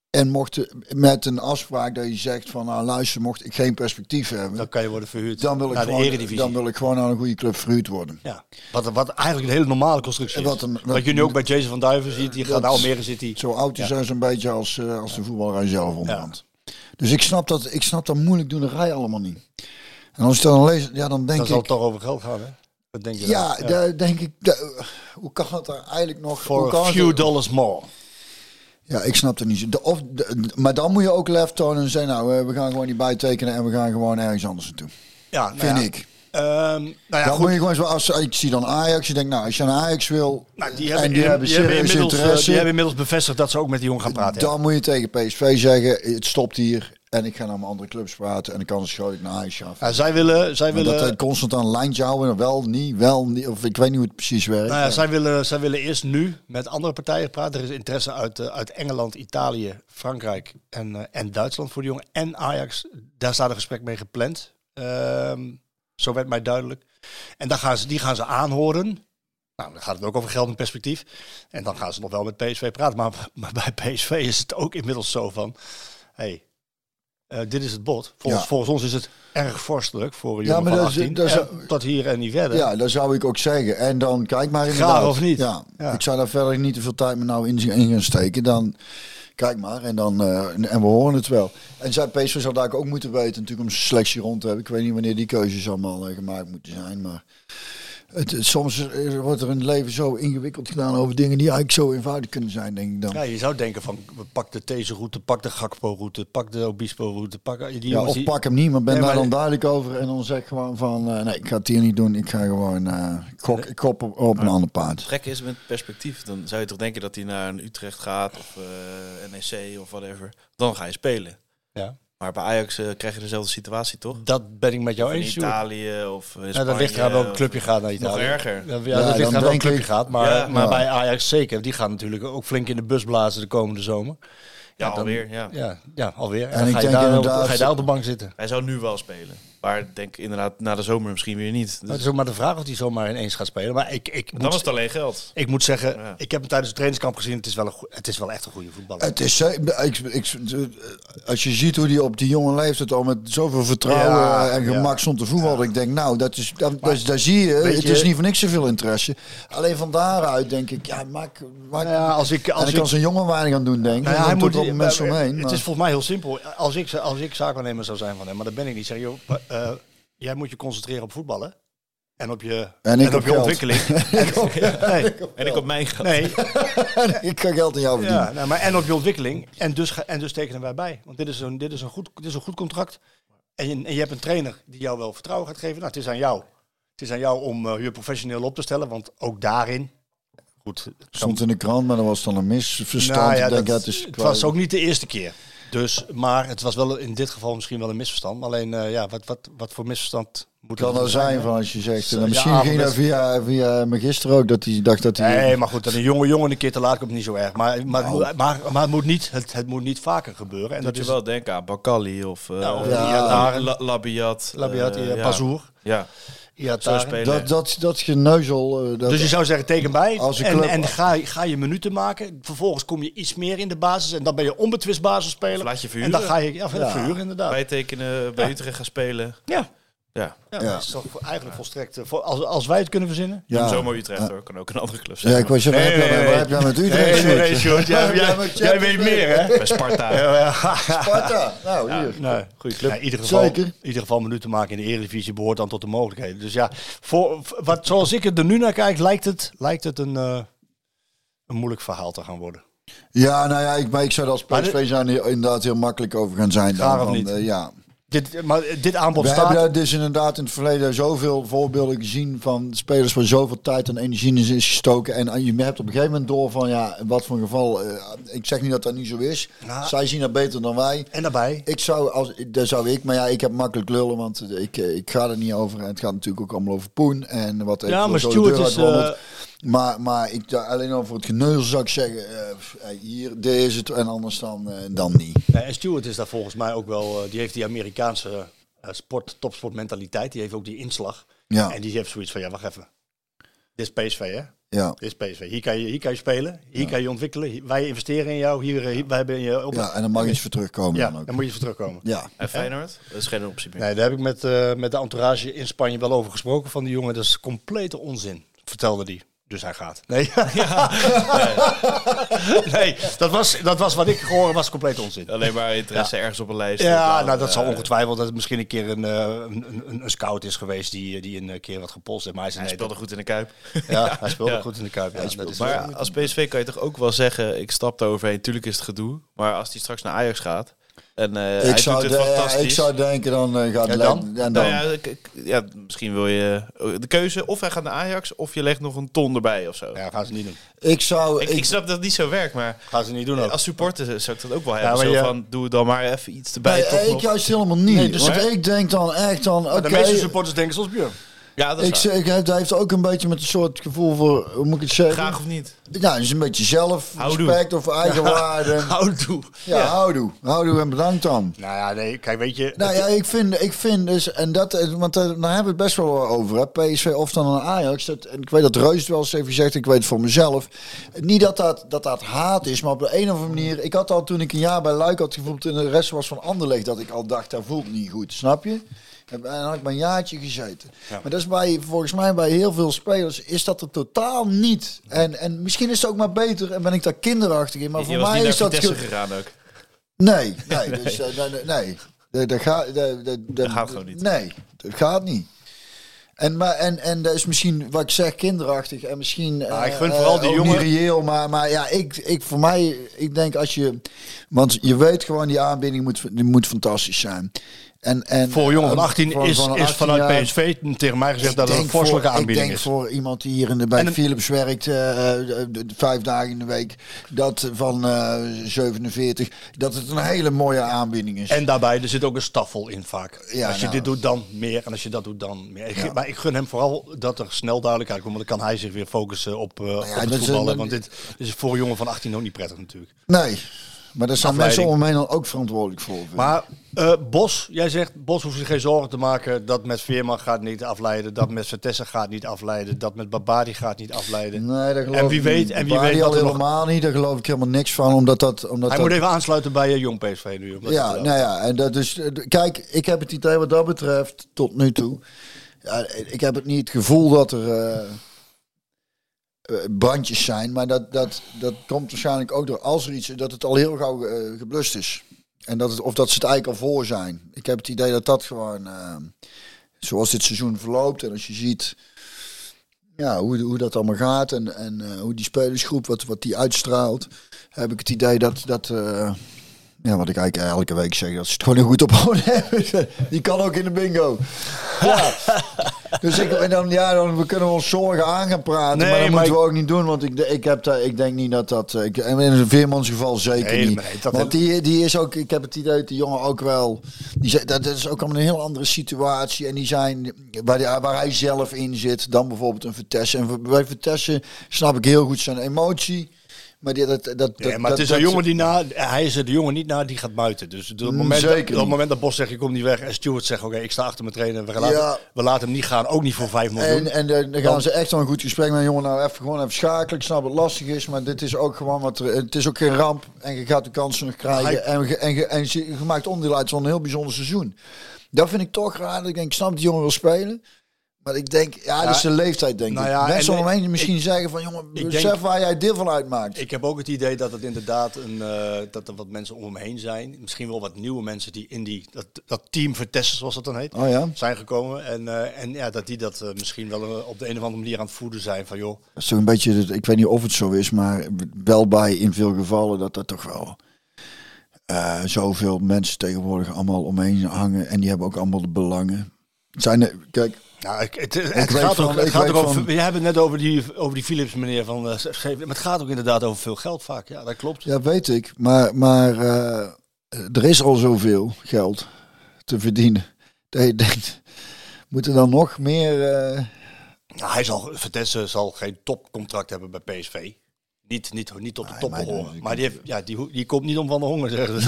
En mocht met een afspraak dat je zegt van nou luister, mocht ik geen perspectief hebben, Dan kan je worden verhuurd dan wil ik naar de gewoon, eredivisie. dan wil ik gewoon aan een goede club verhuurd worden. Ja. Wat, wat eigenlijk een hele normale constructie is. Wat een- wat- je nu ook bij Jason van Duiven ziet. Die gaat naar Almere City. Zo oud is Ja. hij zo'n beetje als, eh, als de voetbalrij zelf onderhand. Dus ik snap dat, ik snap dat moeilijk doenerij allemaal niet. En als ik dan lees, ja dan denk zal ik, het toch over geld gaan, hè? Dat denk je ja, daar denk ik, hoe kan het er eigenlijk nog... For a few dollars more. Ja, ik snap het niet. zo. De, of, de- maar dan moet je ook lef tonen en zeggen, nou, eh, we gaan gewoon niet bijtekenen en we gaan gewoon ergens anders naartoe. Ja, nou Vind ja. ik. Ehm, nou ja, dan goed. moet je gewoon zo, als ik zie dan Ajax, je denkt, nou, als je naar Ajax wil Nou, die hebben, en die hebben die hebben inmiddels, eh, interesse, die hebben inmiddels bevestigd dat ze ook met die jongen gaan praten. ja. dan moet je tegen PSV zeggen, het stopt hier en ik ga naar mijn andere clubs praten en dan kan het groot naar Ajax af. Ja, zij willen, zij willen, dat hij constant aan een lijntje houden, wel niet, wel niet, of ik weet niet hoe het precies werkt. nou ja, zij, willen, zij willen eerst nu met andere partijen praten. Er is interesse uit, eh, uit Engeland, Italië, Frankrijk en, eh, en Duitsland voor de jongen. En Ajax, daar staat een gesprek mee gepland. Ehm, zo werd mij duidelijk. En dan gaan ze, die gaan ze aanhoren. Nou, dan gaat het ook over geld en perspectief. En dan gaan ze nog wel met PSV praten. Maar, maar bij PSV is het ook inmiddels zo van... Hey, eh, dit is het bod. Volgens, Ja. volgens ons is het erg vorstelijk voor een Ja, jongen maar van dat is- 18. dat tot hier en niet verder. Ja, dat zou ik ook zeggen. En dan kijk maar inderdaad. of niet? Ja, Ja. Ik zou daar verder niet te veel tijd meer nou in, in gaan steken. Dan kijk maar en dan eh, en, en we horen het wel. En zij PSV zou daar ook moeten weten natuurlijk om selectie rond te hebben. Ik weet niet wanneer die keuzes allemaal eh, gemaakt moeten zijn, maar het, soms wordt er in het leven zo ingewikkeld gedaan over dingen die eigenlijk zo eenvoudig kunnen zijn, denk ik dan. Ja, je zou denken van pak de deze route, pak de Gakpo route, pak de Obispo route, pak die Ja, jongens of die- pak hem niet, maar ben Nee, daar maar- dan duidelijk over en dan zeg gewoon van eh, nee, ik ga het hier niet doen. Ik ga gewoon eh ik kop op, op een ander paard. Het gekke is met perspectief. Dan zou je toch denken dat hij naar een Utrecht gaat of eh NEC of whatever. Dan ga je spelen. Ja. Maar bij Ajax eh, krijg je dezelfde situatie, toch? Dat ben ik met jou in eens. Sjoerd. Italië of in Ja, Spanje. dat ligt eraan welk of- club je gaat naar Italië. Nog erger. Ja, ja, Ja, dat ligt dan eraan welk denk club je ik- gaat. Maar, Ja. maar Ja. bij Ajax zeker. Die gaan natuurlijk ook flink in de bus blazen de komende zomer. Ja, dan- alweer. Ja. Ja, ja alweer. En, En dan ik ga je, denk daar, op- inderdaad- ga je daar op de bank zitten. Hij zou nu wel spelen. Maar ik denk inderdaad na de zomer misschien weer niet. Maar Dus het is ook maar de vraag of hij zomaar ineens gaat spelen. Maar ik, ik, dan moet, was het alleen geld. ik moet zeggen, Ja. ik heb hem tijdens het trainingskamp gezien. Het is wel, een het is wel echt een goede voetballer. Het is, eh, ik, ik, als je ziet hoe die op die jonge leeftijd al met zoveel vertrouwen Ja, en gemak ja. stond te voetballen. Ik denk, nou, dat is, dat, dat is- daar zie je, het is niet voor niks zoveel interesse. Alleen van daaruit denk ik, ja, maak... maak Nou ja, als ik, en als ik ik, kan zo'n jongen weinig aan doen, denk ik. Nou ja, En hij dan moet, op mensen omheen. Het maar- is volgens mij heel simpel. Als ik, als ik zaakwaarnemer zou zijn van hem, maar dat ben ik niet. Zeg, joh, eh, jij moet je concentreren op voetballen. En op je, En ik op, op je ontwikkeling. nee, En ik op mijn geld. nee. ik kan geld aan jou verdienen. Ja, nou, maar en op je ontwikkeling. En dus, ga- en dus tekenen wij bij. Want dit is een, dit is een, goed, dit is een goed contract. En je, en je hebt een trainer die jou wel vertrouwen gaat geven. Nou, het is aan jou. Het is aan jou om eh, je professioneel op te stellen. Want ook daarin... Goed, Stond in de krant, maar dat was dan een misverstand. Nou ja, ik denk, dat- ja, het is het qua- was ook niet de eerste keer. Dus, maar het was wel in dit geval misschien wel een misverstand. Alleen, eh, ja, wat, wat, wat voor misverstand moet kan nou zijn van als je zegt. Zo, nou, misschien ja, ging dat via, via me gisteren ook, dat hij dacht dat hij... Nee, maar goed, dat een jonge jongen een keer te laat komt niet zo erg. Maar, maar, Nou. maar, maar, het, moet niet, het, het moet niet vaker gebeuren. En Dat dat je is wel denken aan Bakali of, eh Ja, of Ja. Iataren. La- Labiat. Labiat, eh, ja, ja. Ja, zo Iataren. spelen. dat, dat, dat geneuzel... eh, dat, Dus je zou zeggen tegen bij Als een en, club- en ga, ga je minuten maken. Vervolgens kom je iets meer in de basis en dan ben je onbetwist basisspeler. Of laat je en dan ga je ja, Ja. verhuren inderdaad. bijtekenen, bij Utrecht gaan spelen. Ja, Ja, ja, Ja. dat is toch eigenlijk volstrekt. eh, voor- Als, als wij het kunnen verzinnen. ja. zomaar Utrecht hoor. Kan ook een andere club zijn. Ja, ik was je Nee, waar heb jij nee, waar nee. heb jij met Utrecht? Sjoerd? Jij, weet meer, hè? Bij Sparta. Ja, ja. Sparta. Nou, hier. Nee. Goeie club. Ja, in ieder geval, Zeker. in ieder geval minuten maken in de Eredivisie behoort dan tot de mogelijkheden. Dus ja, voor, wat, zoals ik er nu naar kijk, lijkt het, lijkt het een, eh, een moeilijk verhaal te gaan worden. Ja, nou ja, ik, maar ik zou er als PSV zijn inderdaad heel makkelijk over gaan zijn. Dan, of van, niet? eh, ja. Dit, maar dit aanbod We staat... hebben daar dus inderdaad in het verleden zoveel voorbeelden gezien van spelers waar zoveel tijd en energie in is gestoken. En je hebt op een gegeven moment door van ja, in wat voor geval. eh, ik zeg niet dat dat niet zo is. Zij zien dat beter dan wij. En daarbij, Ik zou, als, daar zou ik, maar ja, ik heb makkelijk lullen, want eh, ik, eh, ik ga er niet over. En het gaat natuurlijk ook allemaal over Poen en wat ja, maar Stuart is... Maar, maar ik, alleen over het geneuzel zou ik zeggen, eh, eh, hier, het en anders dan, eh, dan niet. en Stuart is daar volgens mij ook wel... die heeft die Amerikaanse sport, topsportmentaliteit. Die heeft ook die inslag. Ja. En die heeft zoiets van, ja, wacht even. Dit is PSV, hè? Ja. Dit is PSV. Hier kan je, hier kan je spelen, hier kan je ontwikkelen. Wij investeren in jou, hier, hier wij hebben je op. ja, en dan mag je iets voor terugkomen Ja, dan ook. dan moet je even terugkomen. Ja. En Feyenoord? Dat is geen optie meer. Nee, daar heb ik met, eh, met de entourage in Spanje wel over gesproken van die jongen. Dat is complete onzin, vertelde die. Dus hij gaat. Nee, nee dat, was, dat was wat ik gehoord was compleet onzin. Alleen maar interesse ergens op een lijst. Ja, Dan, nou dat eh, zal ongetwijfeld dat het misschien een keer een, eh, een, een, een scout is geweest die, die een keer wat gepolst heeft. Maar hij, zei, Hij nee, speelde goed in de Kuip. ja, hij speelde Ja. goed in de Kuip. Ja, dat is Maar als PSV kan je toch ook wel zeggen, ik stap er overheen. Tuurlijk is het gedoe. Maar als hij straks naar Ajax gaat en eh hij Ik, zou doet het de- fantastisch. ik zou denken dan eh, gaat Ja, Le- dan? en dan. Nou ja, misschien wil je de keuze of hij gaat naar Ajax of je legt nog een ton erbij of zo. Ja, gaan ze niet doen. Ik zou. Ik, Ik, ik snap dat het niet zo werkt, maar Gaan ze niet doen ook. als supporter zou ik dat ook wel hebben. maar zo van, doe dan maar even iets erbij. nee, toch ik nog. juist helemaal niet. Nee, dus maar- ik denk dan echt dan. Oké. de meeste supporters denken zoals Björn. Ja, dat is ik, waar. zeg, ik heb, hij heeft ook een beetje met een soort gevoel voor, hoe moet ik het zeggen? Graag of niet. Ja, dus een beetje zelfrespect of eigenwaarde. Houdoe. Ja, houdoe. Houdoe en bedankt dan. Nou ja, nee, kijk, weet je. Nou ja, ik vind, ik vind dus, en dat, eh, want eh, daar hebben we het best wel over, hè, PSV of dan een Ajax. Dat, en ik weet dat Reus het wel eens heeft gezegd, ik weet het voor mezelf. Niet dat dat, dat dat haat is, maar op de een of andere manier. Ik had al toen ik een jaar bij Luik had gevoeld en de rest was van Anderlecht, dat ik al dacht, dat voelt niet goed, snap je? En dan had ik maar een jaartje gezeten. Maar dat is bij, volgens mij bij heel veel spelers, is dat er totaal niet. En, en misschien is het ook maar beter en ben ik daar kinderachtig in. Maar je voor mij is dat... Ge- gegaan ook. Nee, nee, dus, eh, nee, nee, nee. Dat, dat, gaat, dat, dat, dat gaat gewoon niet. Nee, dat gaat niet. En, maar, en, en dat is misschien, wat ik zeg, kinderachtig. En misschien Nou, ik eh, gun vooral eh, die ook jongen- reëel. Maar, maar ja, ik, ik, voor mij, ik denk als je... Want je weet gewoon, die aanbieding moet, die moet fantastisch zijn. En, en, Voor jongen van eh, 18 voor- is, is 18 vanuit jaar- PSV tegen mij gezegd dat het een denk vorstelijke voor- aanbieding Ik denk is. voor iemand die hier in de, bij En Philips werkt, eh, eh, de- de vijf dagen in de week, dat van eh 47, dat het een hele mooie aanbieding is. En daarbij, er zit ook een staffel in vaak. Ja, als je nou. dit doet, dan meer. En als je dat doet, dan meer. Ik, Ja. Maar ik gun hem vooral dat er snel duidelijkheid komt. Want dan kan hij zich weer focussen op, eh op het is- voetballen. Want dit is voor jongen van 18 ook niet prettig natuurlijk. Nee, maar daar zijn mensen om heen dan ook verantwoordelijk voor. Maar eh, Bos, jij zegt, Bos hoeft zich geen zorgen te maken. Dat met Veerman gaat niet afleiden. Dat met Vitesse gaat niet afleiden. Dat met Babadi gaat niet afleiden. Nee, dat geloof En wie ik weet- niet. en wie Bari weet al wat nog- helemaal niet. Daar geloof ik helemaal niks van, omdat dat... Omdat Hij dat, moet even aansluiten bij eh, Jong PSV nu. Ja, nou ja, en dat dus, kijk, ik heb het idee wat dat betreft tot nu toe. Ja, ik heb het niet het gevoel dat er brandjes zijn, maar dat, dat, dat komt waarschijnlijk ook door als er iets dat het al heel gauw eh, geblust is. En dat het, of dat ze het eigenlijk al voor zijn. Ik heb het idee dat dat gewoon, eh, zoals dit seizoen verloopt en als je ziet ja, hoe, hoe dat allemaal gaat en, en eh, hoe die spelersgroep, wat, wat die uitstraalt, heb ik het idee dat, dat eh, ja, wat ik eigenlijk elke week zeg, dat ze het gewoon goed op orde hebben. Die kan ook in de bingo. Ja. Dus ik, en dan, ja, dan we kunnen we ons zorgen aan gaan praten, Nee, maar dat maar moeten we ook niet doen, want ik, ik, heb daar, ik denk niet dat dat, ik, en in een Veermans geval zeker Nee, niet. nee, want die, die is ook, ik heb het idee dat die jongen ook wel, die, dat is ook allemaal een heel andere situatie en die zijn, waar, die, waar hij zelf in zit, dan bijvoorbeeld een Vitesse. En bij Vitesse snap ik heel goed zijn emotie. Maar die, dat, dat, dat, Ja, maar dat- het is dat- een jongen die na, hij is er de jongen niet na die gaat buiten. Dus op het Mm, moment, zeker op het moment dat Bos zegt, je komt niet weg. En Stuart zegt, oké, ik sta achter mijn trainer. We laten, Ja. we laten hem niet gaan, ook niet voor 5 miljoen. En, en dan gaan ze echt wel een goed gesprek met een jongen. Nou, even gewoon even schakelen. Ik snap dat het lastig is, maar dit is ook gewoon wat. er- Het is ook geen ramp. En je gaat de kansen nog krijgen. Hij- En, je- en, en je je maakt onderdeel uit van een heel bijzonder seizoen. Dat vind ik toch raar. dat Ik denk, ik snap dat die jongen wil spelen. Maar ik denk, ja, dat is de leeftijd, denk nou ik. Mensen en- om heen misschien zeggen van, jongen, besef denk- waar jij deel van uitmaakt. Ik heb ook het idee dat het inderdaad een, eh, dat er wat mensen om heen zijn. Misschien wel wat nieuwe mensen die in die, dat, dat team Vitesse, zoals dat dan heet, Oh ja? zijn gekomen. En, eh, en ja, dat die dat eh, misschien wel op de een of andere manier aan het voeden zijn. Van joh, Dat is toch een beetje, ik weet niet of het zo is, maar wel bij in veel gevallen dat dat toch wel zoveel mensen tegenwoordig allemaal omheen hangen en die hebben ook allemaal de belangen. Zijn er, kijk, Nou, ik, het, het gaat van- ook, het ik gaat ook over. van- We hebben het net over die, over die Philips meneer van. schreef- maar het gaat ook inderdaad over veel geld vaak. Ja, dat klopt. ja weet ik, maar, maar eh, er is al zoveel geld te verdienen. Dat je denkt, moet er dan nog meer... eh, Nou, hij zal, Vitesse zal geen topcontract hebben bij PSV. Niet, niet, niet tot de Nee, top maar- behoren. Maar die, heeft, ja, die, die komt niet om van de honger, zeggen ze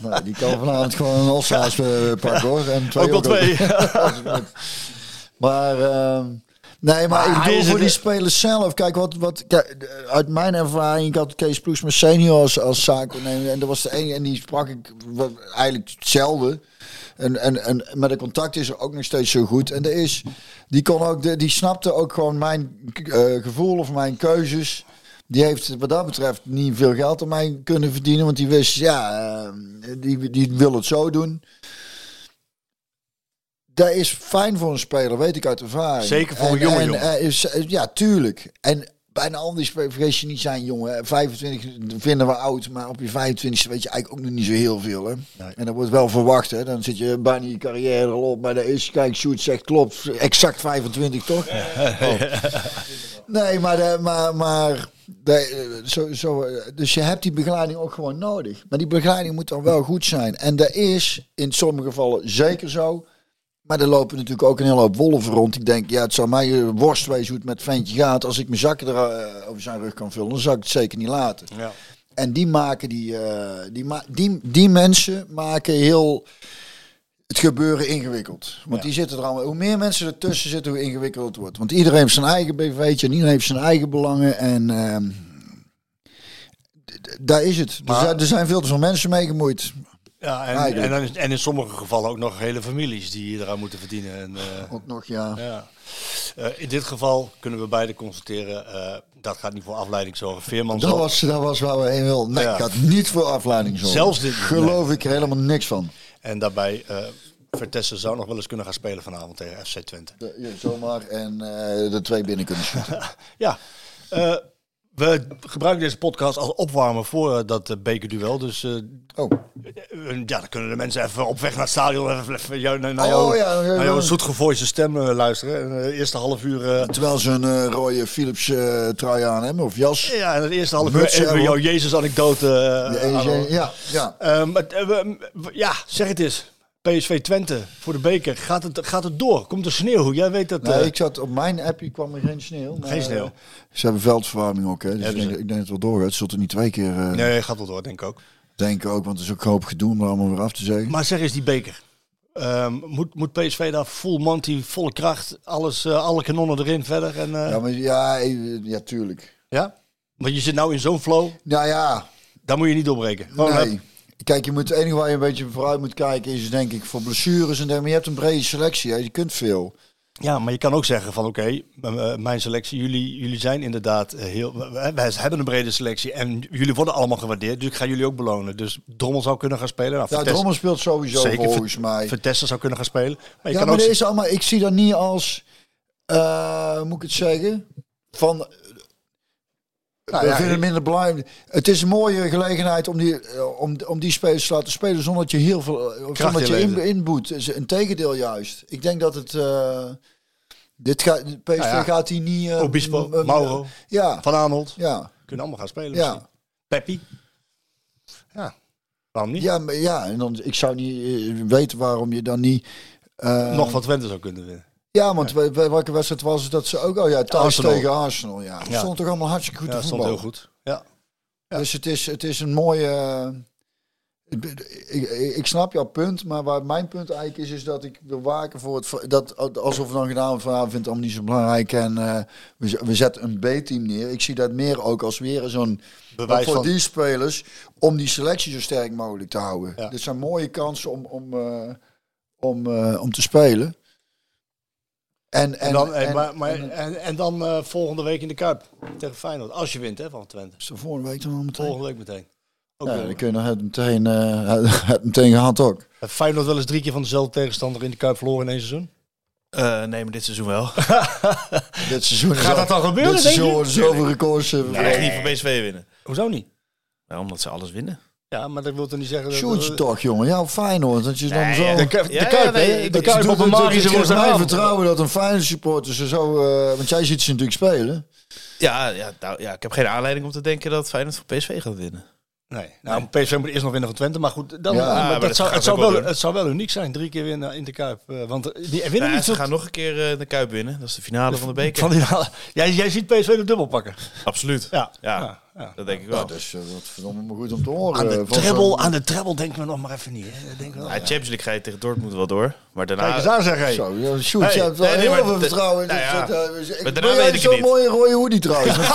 dan. die kan vanavond gewoon een Ossa's eh, pakken hoor. En twee ook wel twee. Maar, ehm, Nee, maar, Maar ik bedoel voor die spelers zelf. Kijk, wat, wat, kijk, uit mijn ervaring, ik had Kees Ploes met senior als, als zaakwaarnemer. En dat was de enige, en die sprak ik wat- eigenlijk hetzelfde. En, en, en met de contact is er ook nog steeds zo goed. En er is, die, kon ook, die snapte ook gewoon mijn eh, gevoel of mijn keuzes. Die heeft wat dat betreft niet veel geld aan mij kunnen verdienen. Want die wist, ja, eh, die, die wil het zo doen. Dat is fijn voor een speler, weet ik uit ervaring. Zeker voor een En- jonge en, jongen. eh, is, eh, ja, tuurlijk. En bijna al die spelers, vergeet je niet zijn jongen. 25 vinden we oud, maar op je 25 weet je eigenlijk ook nog niet zo heel veel. Hè? En dat wordt wel verwacht. Hè? Dan zit je bijna je carrière al op. Maar de eerste kijk, shoot zegt klopt. Exact 25 toch? Oh. Nee, maar, maar, maar de, eh, zo, zo, eh, dus je hebt die begeleiding ook gewoon nodig. Maar die begeleiding moet dan wel goed zijn. En dat is in sommige gevallen zeker zo. Maar er lopen natuurlijk ook een hele hoop wolven rond. Ik denk, ja, het zou mij eh, worst wezen hoe het met ventje gaat. Als ik mijn zakken er over zijn rug kan vullen, dan zou ik het zeker niet laten. Ja. En die maken die, die, ma die, die mensen maken heel het gebeuren ingewikkeld. Want die zitten er allemaal. Hoe meer mensen ertussen zitten, hoe ingewikkelder het wordt. Want iedereen heeft zijn eigen BV'tje en iedereen heeft zijn eigen belangen. En ehm, daar is het. Maar- er, zijn, er zijn veel te veel mensen mee gemoeid. Ja, en, en, dan is- en in sommige gevallen ook nog hele families die eraan moeten verdienen. En, eh, Ook nog, ja. ja. Eh, in dit geval kunnen we beide constateren, eh, dat gaat niet voor afleiding zorgen. Veerman Dat was, dat was waar we heen wil. Nee, Ja. had niet voor afleiding zorgen. Zelfs dit- Geloof ik er helemaal niks van. En daarbij, eh Vertessen zou nog wel eens kunnen gaan spelen vanavond tegen FC Twente. De- ja, zomaar en eh, de twee binnen kunnen. Ja, eh, we gebruiken deze podcast als opwarmer voor eh, dat eh, bekerduel. Dus eh, Oh, ja, dan kunnen de mensen even op weg naar het stadion even, even jou, naar, Oh, jou, ja, ja, naar jouw zoetgevoelige stem luisteren. En, de eerste half uur... terwijl ze een rode Philips trui aan hebben of jas. ja, en het eerste half uur even jouw. Jezus-anekdote. EG, ja, ja. Ehm, eh, we- we- ja, zeg het eens. PSV Twente voor de beker. Gaat het, gaat het door? Komt er sneeuw? Jij weet dat. Nee, eh, ik zat op mijn appje kwam er geen sneeuw. maar, Geen sneeuw. eh, ze hebben veldverwarming ook, hè. Dus ik denk, ik denk dat het wel doorgaat. Het zult er niet twee keer eh nee, gaat wel door, denk ik ook. denken ook, want het is ook hoop gedoe om er allemaal weer af te zeggen. Maar zeg eens die beker. Ehm, moet, moet PSV daar full Monty, volle kracht, alles, alle kanonnen erin verder? En, Ja, maar ja, ja, tuurlijk. ja? Want je zit nou in zo'n flow, Nou ja, daar moet je niet doorbreken. Gewoon, nee. Kijk, je moet, het enige waar je een beetje vooruit moet kijken is denk ik voor blessures en dergelijke. Maar je hebt een brede selectie, hè. je kunt veel. Ja, maar je kan ook zeggen van oké, eh, mijn selectie, jullie, jullie zijn inderdaad eh, heel... Wij wij hebben een brede selectie en jullie worden allemaal gewaardeerd, dus ik ga jullie ook belonen. Dus Drommel zou kunnen gaan spelen. Nou, Ja, Vertes- Drommel speelt sowieso Zeker, volgens mij. Vertessen zou kunnen gaan spelen. Maar je Ja, kan maar ook is allemaal, ik zie dat niet als, eh, hoe moet ik het zeggen, van... Nou we ja, vinden het minder belangrijk. Het is een mooie gelegenheid om die, eh, om, om die spelers te laten spelen zonder dat je heel veel eh, zonder dat je in, inboet. Een tegendeel juist. Ik denk dat het. eh, dit gaat, PSV Nou ja. gaat hij niet. eh, Obispo, Mauro, Ja, Van Aanholt, ja, kunnen allemaal gaan spelen Ja. Peppi. Ja, waarom niet? ja, maar ja. En dan, ik zou niet weten waarom je dan niet. Nog van Twente zou kunnen winnen. Ja, want bij welke wedstrijd was het dat ze ook al ja, thuis Arsenal. tegen Arsenal. Ja, Ja. stond toch allemaal hartstikke goed Ja, te stond heel goed. Ja. Dus het is, het is een mooie. eh, ik, ik, ik snap jouw punt, maar waar mijn punt eigenlijk is, is dat ik wil waken voor het. Dat, alsof we dan gedaan van, ah, vinden het allemaal niet zo belangrijk en eh, we, we zetten een B-team neer. Ik zie dat meer ook als weer zo'n. Bewijs voor van- die spelers om die selectie zo sterk mogelijk te houden. Ja. Dit zijn mooie kansen om, om, eh, om, om te spelen. En, En, dan, en, en- maar, maar, en- en, en dan eh, volgende week in de Kuip tegen Feyenoord. Als je wint hè, van Twente. er volgende week dan al meteen? Volgende week meteen. Ook Ja, dan kun je nog het meteen, eh, het meteen gehad ook. Heeft Feyenoord wel eens drie keer van dezelfde tegenstander in de Kuip verloren in één seizoen? Eh, nee, maar dit seizoen wel. Dit seizoen Gaat dat dan gebeuren, Dit denk seizoen je? worden zoveel records. eh, Nee, echt niet van PSV winnen. Hoezo niet? Ja, omdat ze alles winnen. Ja, maar dat wil toch niet zeggen... dat- Sjoerdje toch, jongen. Ja, fijn hoor. Dat je dan zo... De, Kuip- de Ja, ja, Kuip, nee, hè? ik- De ik Kuip doe- op een magische mij woensdagavond. vertrouwen dat een fijne supporter ze zo... eh, want jij ziet ze natuurlijk spelen. Ja, ja, nou, ja, ik heb geen aanleiding om te denken dat Feyenoord van PSV gaat winnen. Nee, nou, PSV moet eerst nog winnen van Twente. Maar goed, dan, Ja, maar maar dat dat zou, het, zou wel doen. het zou wel uniek zijn. Drie keer winnen in de Kuip. eh, want die winnen Ja, niet ze gaan nog een keer eh, de Kuip winnen. Dat is de finale van de beker. Van die, jij, jij ziet PSV de dubbel pakken. Absoluut. Ja. Ja. ja. Dat denk ik wel. Dat is uh, wat verdomme maar goed om te horen. Aan de, eh, treble, aan de treble denken we nog maar even niet. Hè? Dat denken we Ja, wel. Champions League ga je tegen Dortmund wel door. Maar daarna... Kijk eens aan, zeg hé. Zo, ja, shoot, Hey, je hebt wel nee, nee, heel veel vertrouwen. in nou dit ja, soort, eh, ik maar daarna weet ik zo'n mooie rode hoodie trouwens.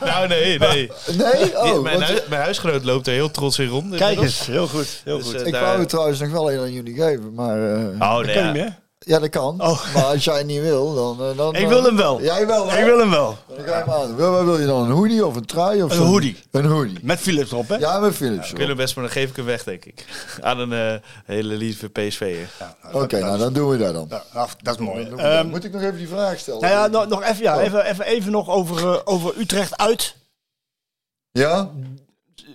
Nou, nee, nee. nee? Die- Oh, mijn, want- hui- mijn huisgenoot loopt er heel trots in rond. Kijk eens, heel goed. Heel Dus, goed. eh, ik wou het trouwens nog wel een aan jullie geven, maar... eh, Oh, nee, ja. ja, dat kan. Oh. Maar als jij niet wil, dan... eh, dan Ik wil hem wel. Jij wel, hè? Ik wil hem wel. Dan ga je hem aan. Wil, wat wil je dan? Een hoodie of een trui? Of Een hoodie. Een hoodie. Met Philips erop, hè? Ja, met Philips. Wil hem best, maar dan geef ik hem weg, denk ik. Aan een eh, hele lieve PSV'er. Oké, nou dan doen we dat dan. Ja, nou, dat is mooi. Dan. Ehm, Moet ik nog even die vraag stellen? nou ja, nog, nog even, ja, Oh. even, even, even nog over, eh, over Utrecht uit. Ja?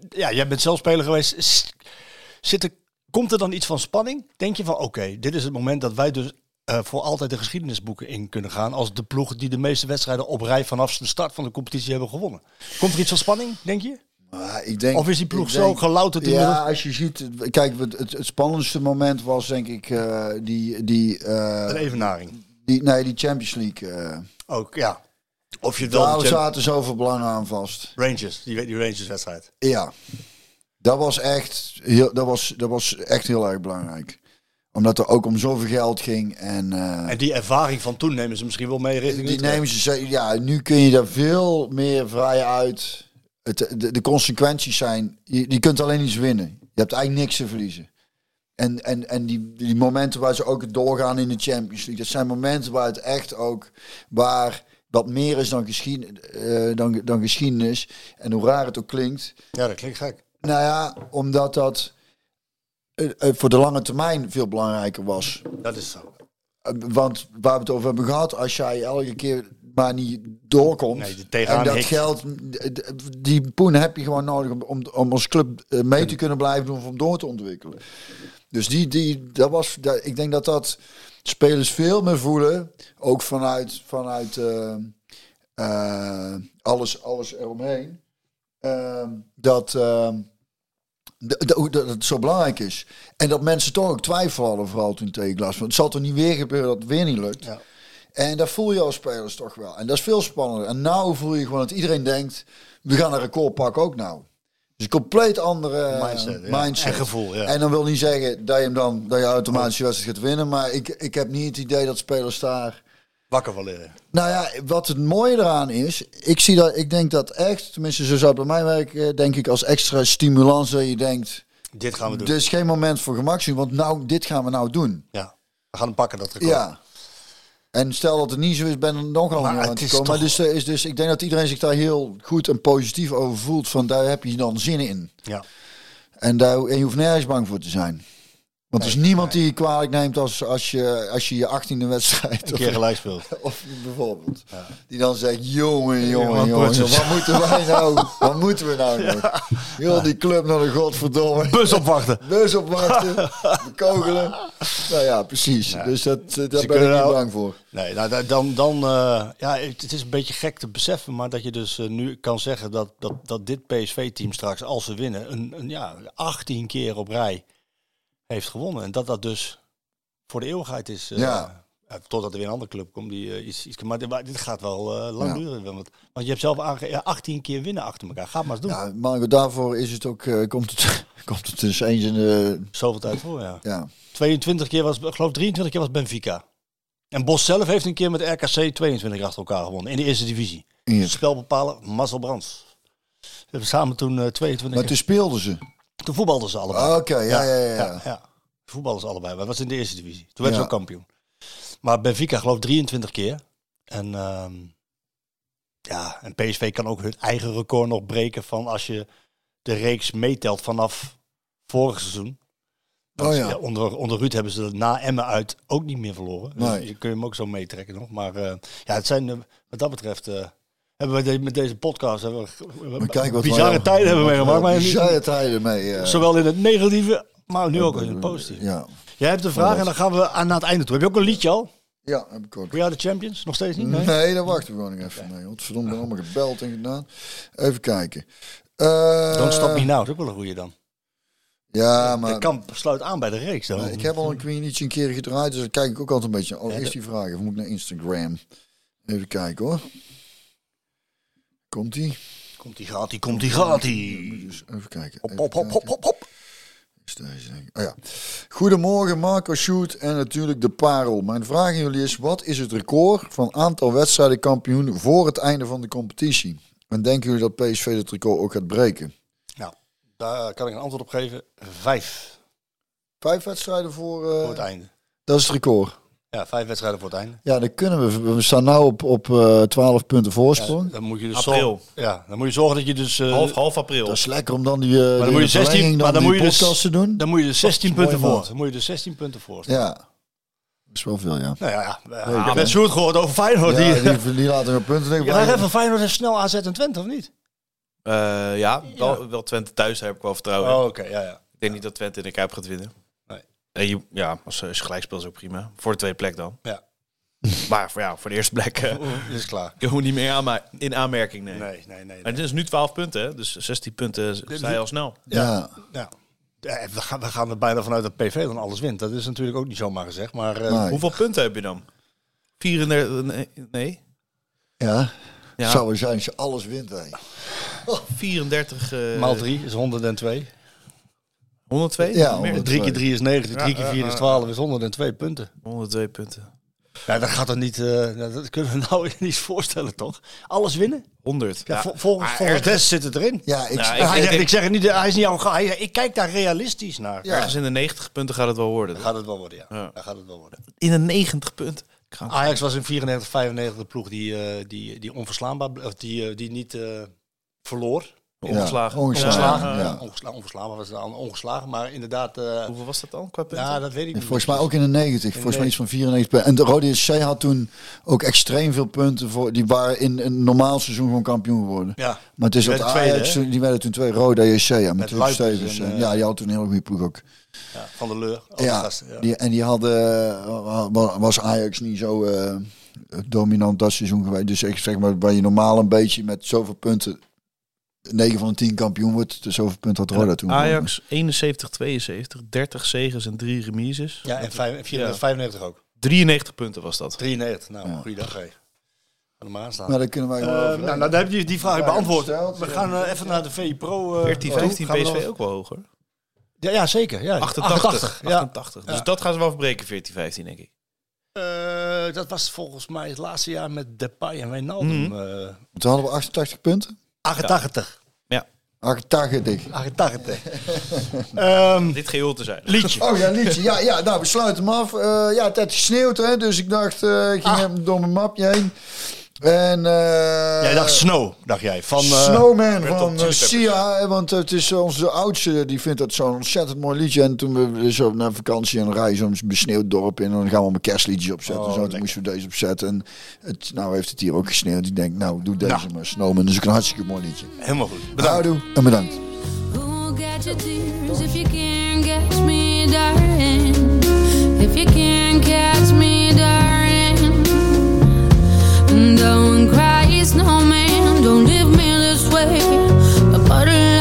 Ja, jij bent zelf speler geweest. Zit er, komt er dan iets van spanning? Denk je van, oké, dit is het moment dat wij dus eh, voor altijd de geschiedenisboeken in kunnen gaan als de ploeg die de meeste wedstrijden op rij vanaf de start van de competitie hebben gewonnen. Komt er iets van spanning, denk je? Ik denk, Of is die ploeg zo gelouterd Ja, als je ziet... Kijk, het, het, het spannendste moment was denk ik eh, die... die, eh, Een evenaring. die nee, die Champions League. Ook, ja. Of je daar zaten zoveel belangen aan vast. Rangers, die, die Rangers-wedstrijd. Ja. Dat was echt heel, dat was, dat was echt heel erg belangrijk. Omdat er ook om zoveel geld ging. En, eh, En die ervaring van toen nemen ze misschien wel mee richting die nemen ze, ja, nu kun je daar veel meer vrij uit. Het, de, de consequenties zijn, je, je kunt alleen iets winnen. Je hebt eigenlijk niks te verliezen. En, en, en die, die momenten waar ze ook doorgaan in de Champions League, dat zijn momenten waar het echt ook, waar wat meer is dan, geschiedenis, dan, dan geschiedenis. En hoe raar het ook klinkt. Ja, dat klinkt gek. Nou ja, omdat dat eh, eh, voor de lange termijn veel belangrijker was. Dat is zo. Eh, Want waar we het over hebben gehad, als jij elke keer maar niet doorkomt. Nee, tegenaan en dat hikt. geld, die poen heb je gewoon nodig om, om, als club mee te kunnen blijven doen of om door te ontwikkelen. Dus die, die, dat was, dat, ik denk dat dat spelers veel meer voelen, ook vanuit, vanuit alles, alles eromheen. Ehm, dat, ehm, dat het zo belangrijk is. En dat mensen toch ook twijfelen hadden, vooral toen tegen Glas. Want het zal toch niet weer gebeuren dat het weer niet lukt. Ja. En dat voel je als spelers toch wel. En dat is veel spannender. En nou voel je gewoon dat iedereen denkt, we gaan een record pakken ook nou. Dus een compleet andere Mindset, ja. En gevoel, ja. En dan wil niet zeggen dat je hem dan dat je automatisch je wedstrijd gaat winnen. Maar ik, ik heb niet het idee dat spelers daar. Wakker van leren. Nou ja, wat het mooie eraan is, ik zie dat, ik denk dat echt, tenminste zo zou het bij mij werken, denk ik als extra stimulans dat je denkt, Dit gaan we doen. dit is geen moment voor gemakzuur, want nou, dit gaan we nou doen. Ja. We gaan hem pakken, dat record. Ja. En stel dat het niet zo is, ben er nogal Maar aan het is komen. Maar dus, er is dus, ik denk dat iedereen zich daar heel goed en positief over voelt. Van daar heb je dan zin in. Ja. En, daar, en je hoeft nergens bang voor te zijn. Want er is niemand die je kwalijk neemt als, als, je, als je je achttiende wedstrijd... Een keer gelijk speelt. Of bijvoorbeeld. Die dan zegt, jongen, jongen, jongen, wat moeten wij nou? Wat moeten we nou nog? Heel die club naar de godverdomme. Bus opwachten. Bus opwachten, bekogelen. Nou ja, precies. Dus dat, eh, daar ben ik niet nou- bang voor. Nee, nou, da- dan, dan eh, ja, het het is een beetje gek te beseffen, maar dat je dus eh, nu kan zeggen dat, dat, dat dit PSV-team straks, als ze winnen, een, een, ja, 18 keer op rij heeft gewonnen. En dat dat dus voor de eeuwigheid is. eh, Ja. ja, totdat er weer een andere club komt die eh, iets, iets... Maar dit, maar dit gaat wel eh, lang Ja. duren. Want, want je hebt zelf aange... Ja, 18 keer winnen achter elkaar. Ga maar eens doen. Ja, Marco, daarvoor is het ook, komt, het, komt het dus eens in de... Zoveel tijd voor, ja. Ja, 22 keer was, ik geloof 23 keer was Benfica. En Bos zelf heeft een keer met RKC 22 achter elkaar gewonnen in de eerste divisie. hier. Spelbepaler Marcel Brands. Ze hebben samen toen eh 22 Maar toen speelden ze. Toen voetbalden ze allebei. Oké, ja, ja, ja. ja. ja. Voetbalden ze allebei. Dat was in de eerste divisie. Toen werden Ja. ze ook kampioen. Maar Benfica geloof ik 23 keer. En, ehm, ja, en PSV kan ook hun eigen record nog breken van als je de reeks meetelt vanaf vorig seizoen. Oh ja. ja, onder, onder Ruud hebben ze na Emmen uit ook niet meer verloren. Dus Nee. je kun je hem ook zo meetrekken nog. Maar eh, ja, het zijn eh, wat dat betreft... eh, hebben we de- met deze podcast hebben we, we Maar kijk wat bizarre wij- tijden hebben we meegemaakt. Maar Bizarre tijden mee. eh. Zowel in het negatieve, maar nu ook in het positieve. Ja. Jij hebt een vraag en dan gaan we aan, naar het einde toe. Heb je ook een liedje al? ja, heb ik ook. We the champions? Nog steeds niet? Nee? Nee, daar wachten we gewoon nog even mee. Want verdomme, ben allemaal gebeld en gedaan. Even kijken. Eh, Don't Stop Me Now, dat is ook wel een goeie dan. Ja, De maar kamp sluit aan bij de reeks dan. ik heb al een Queen iets een keer gedraaid. Dus dan kijk ik ook altijd een beetje. Oh, Ja, is die vraag? Of moet ik naar Instagram? Even kijken hoor. Komt ie? Komt die gaat, die komt die gaat, die. Dus even kijken. Hop, hop, hop, hop, hop, hop. Is deze. Oh ja. Goedemorgen Marco Shoot en natuurlijk de parel. Mijn vraag aan jullie is, wat is het record van aantal wedstrijden kampioen voor het einde van de competitie? En denken jullie dat PSV het record ook gaat breken? Nou, daar kan ik een antwoord op geven. Vijf Vijf wedstrijden voor, eh, voor het einde. dat is het record. Ja, vijf wedstrijden voor het einde. Ja, dan kunnen we. We staan nu op, op eh 12 punten voorsprong. Dan moet je dus April. zorgen. Ja, dan moet je zorgen dat je dus. eh, Half, half april. Dat is lekker om dan die, eh dan die moet je 16 verlenging maar dan die moet je dus- podcast te doen. dan moet je dus 16 Dat is punten voor. Dan moet je dus 16 punten voor. Ja. Dat is wel veel, ja. Nou ja, ja. Leuk, net Sjoerd gehoord over Feyenoord. Ja, die, die, die laten nog punten liggen. ja, even Feyenoord heeft snel AZ en Twente, of niet? Eh, ja, wel, wel Twente thuis, daar heb ik wel vertrouwen in. Oh, oké, ja, ja. Ik denk niet dat Twente in de Kuip gaat winnen. Je, ja, als, als je gelijk speelt is ook prima. Voor de tweede plek dan. Ja. Maar voor, ja, voor de eerste plek eh is klaar. kunnen we niet meer aanma- in aanmerking nemen. Nee, nee, nee. nee. En het is nu 12 punten, hè? dus 16 punten je al snel. Ja. Ja. Ja, we, gaan, we gaan er bijna vanuit dat PV dan alles wint. Dat is natuurlijk ook niet zomaar gezegd. Maar eh, Nee. Hoeveel punten heb je dan? 34, nee, nee. Ja. Ja, Zou er zijn als je alles wint, hè. 34. eh, maal 3 is 102. 102? Ja, Meer? 100. 3 keer 3 is 9, 3 keer Ja, 4 ja, is ja. 12, is 102 punten. 102 punten. Ja, dat gaat er niet. eh, nou, dat kunnen we nou niet voorstellen, toch? Alles winnen? 100. Ja, Ja, vol- volgens, maar volgens Des zit het erin. Ja, ik, Ja, hij ik- zegt, ik- ik zeg het niet, hij is niet al Ik kijk daar realistisch naar. Ja. Ergens in de 90 punten gaat het wel worden. Dan gaat het wel worden, ja. Ja. Dan gaat het wel worden. In de 90 punten. Ajax was in 94, 95 de ploeg die, eh, die, die onverslaanbaar, of die, eh, die niet eh, verloor. Ongeslagen. ongeslagen, Ongeslagen. ja. Ja, ongensla- onverslaanbaar was het dan ongeslagen, maar inderdaad. eh, Hoeveel was dat dan qua punten? ja, dat weet ik niet. Volgens mij ook in de 90. Volgens mij iets van 94 punten. En de Rode SC had toen ook extreem veel punten. Voor, die waren in een normaal seizoen gewoon kampioen geworden. Ja. Maar het is Die dat tweede, Ajax, hè? die werden toen twee Rode SC. Ja, met, Met Stevens. en, En, eh, ja, die had toen een heel goede ploeg ook. Ja, van de Leur. Ja, gasten, ja. Die, en die hadden, eh, wa- was Ajax niet zo eh, dominant dat seizoen geweest. Dus ik zeg maar, waar je normaal een beetje met zoveel punten 9 van de 10 kampioen wordt. Dus zoveel punten had Roda toen. Ajax 71, 72, 30 zegens en 3 remises. Ja, en vijf- 94, Ja. 95 ook. 93 punten was dat. 93, nou, Ja. goeiedag. Hé. Ga er maar aan staan. Maar dan kunnen wij Eh, nou, nou, dan heb je die vraag Ja, beantwoord. gesteld, We ja. gaan eh, even naar de VI Pro. eh, 14, toe. 15 Gaan we PSV nog- ook wel hoger. Ja, ja, zeker. Ja. 88. ja. 88. Dus Ja. dat gaan ze wel verbreken, 14, 15 denk ik. Eh, dat was volgens mij het laatste jaar met Depay en Wijnaldum. Eh, Toen hadden we 88 punten. 88. 88. 88. Ehm, Dit geheel te zijn. liedje. Oh ja, liedje. Ja, ja, nou, we sluiten hem af. Eh, ja, het had gesneeuwd, hè. Dus ik dacht, eh, ik ging Ah. even door mijn mapje heen. En... eh Jij dacht Snow, dacht jij. Van, eh, Snowman van eh. Sia, want het is onze oudste, die vindt dat zo'n ontzettend mooi liedje. En toen we zo naar vakantie en rijden zo'n besneeuwd dorp in, en dan gaan we allemaal kerstliedjes opzetten. Oh, en zo, toen moesten we deze opzetten. En het, nou heeft het hier ook gesneeuwd. Die denkt, nou, doe deze Nou. maar. Snowman, dat is ook een hartstikke mooi liedje. Helemaal goed. Bedankt. Houdoe en bedankt. Who'll get your tears if you can't catch me, darling? If you can't catch me, darling. Don't cry, snowman. Don't leave me this way. A bottle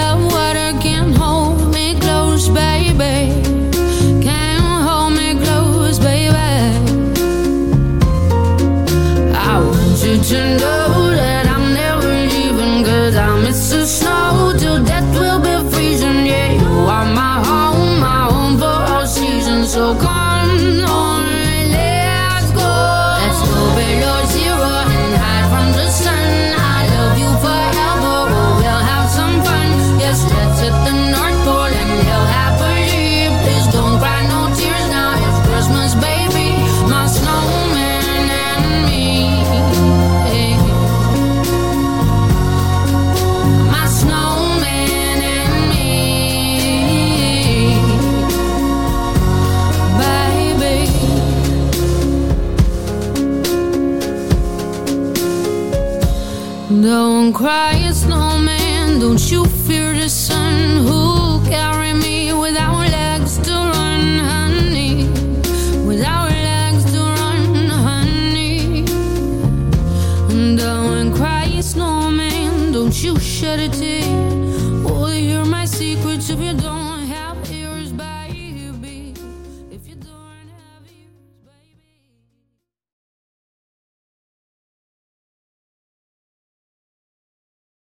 Don't cry, a snowman. Don't you fear the sun? Who'll carry me without legs to run, honey? Without legs to run, honey. Don't cry, a snowman. Don't you shed a tear.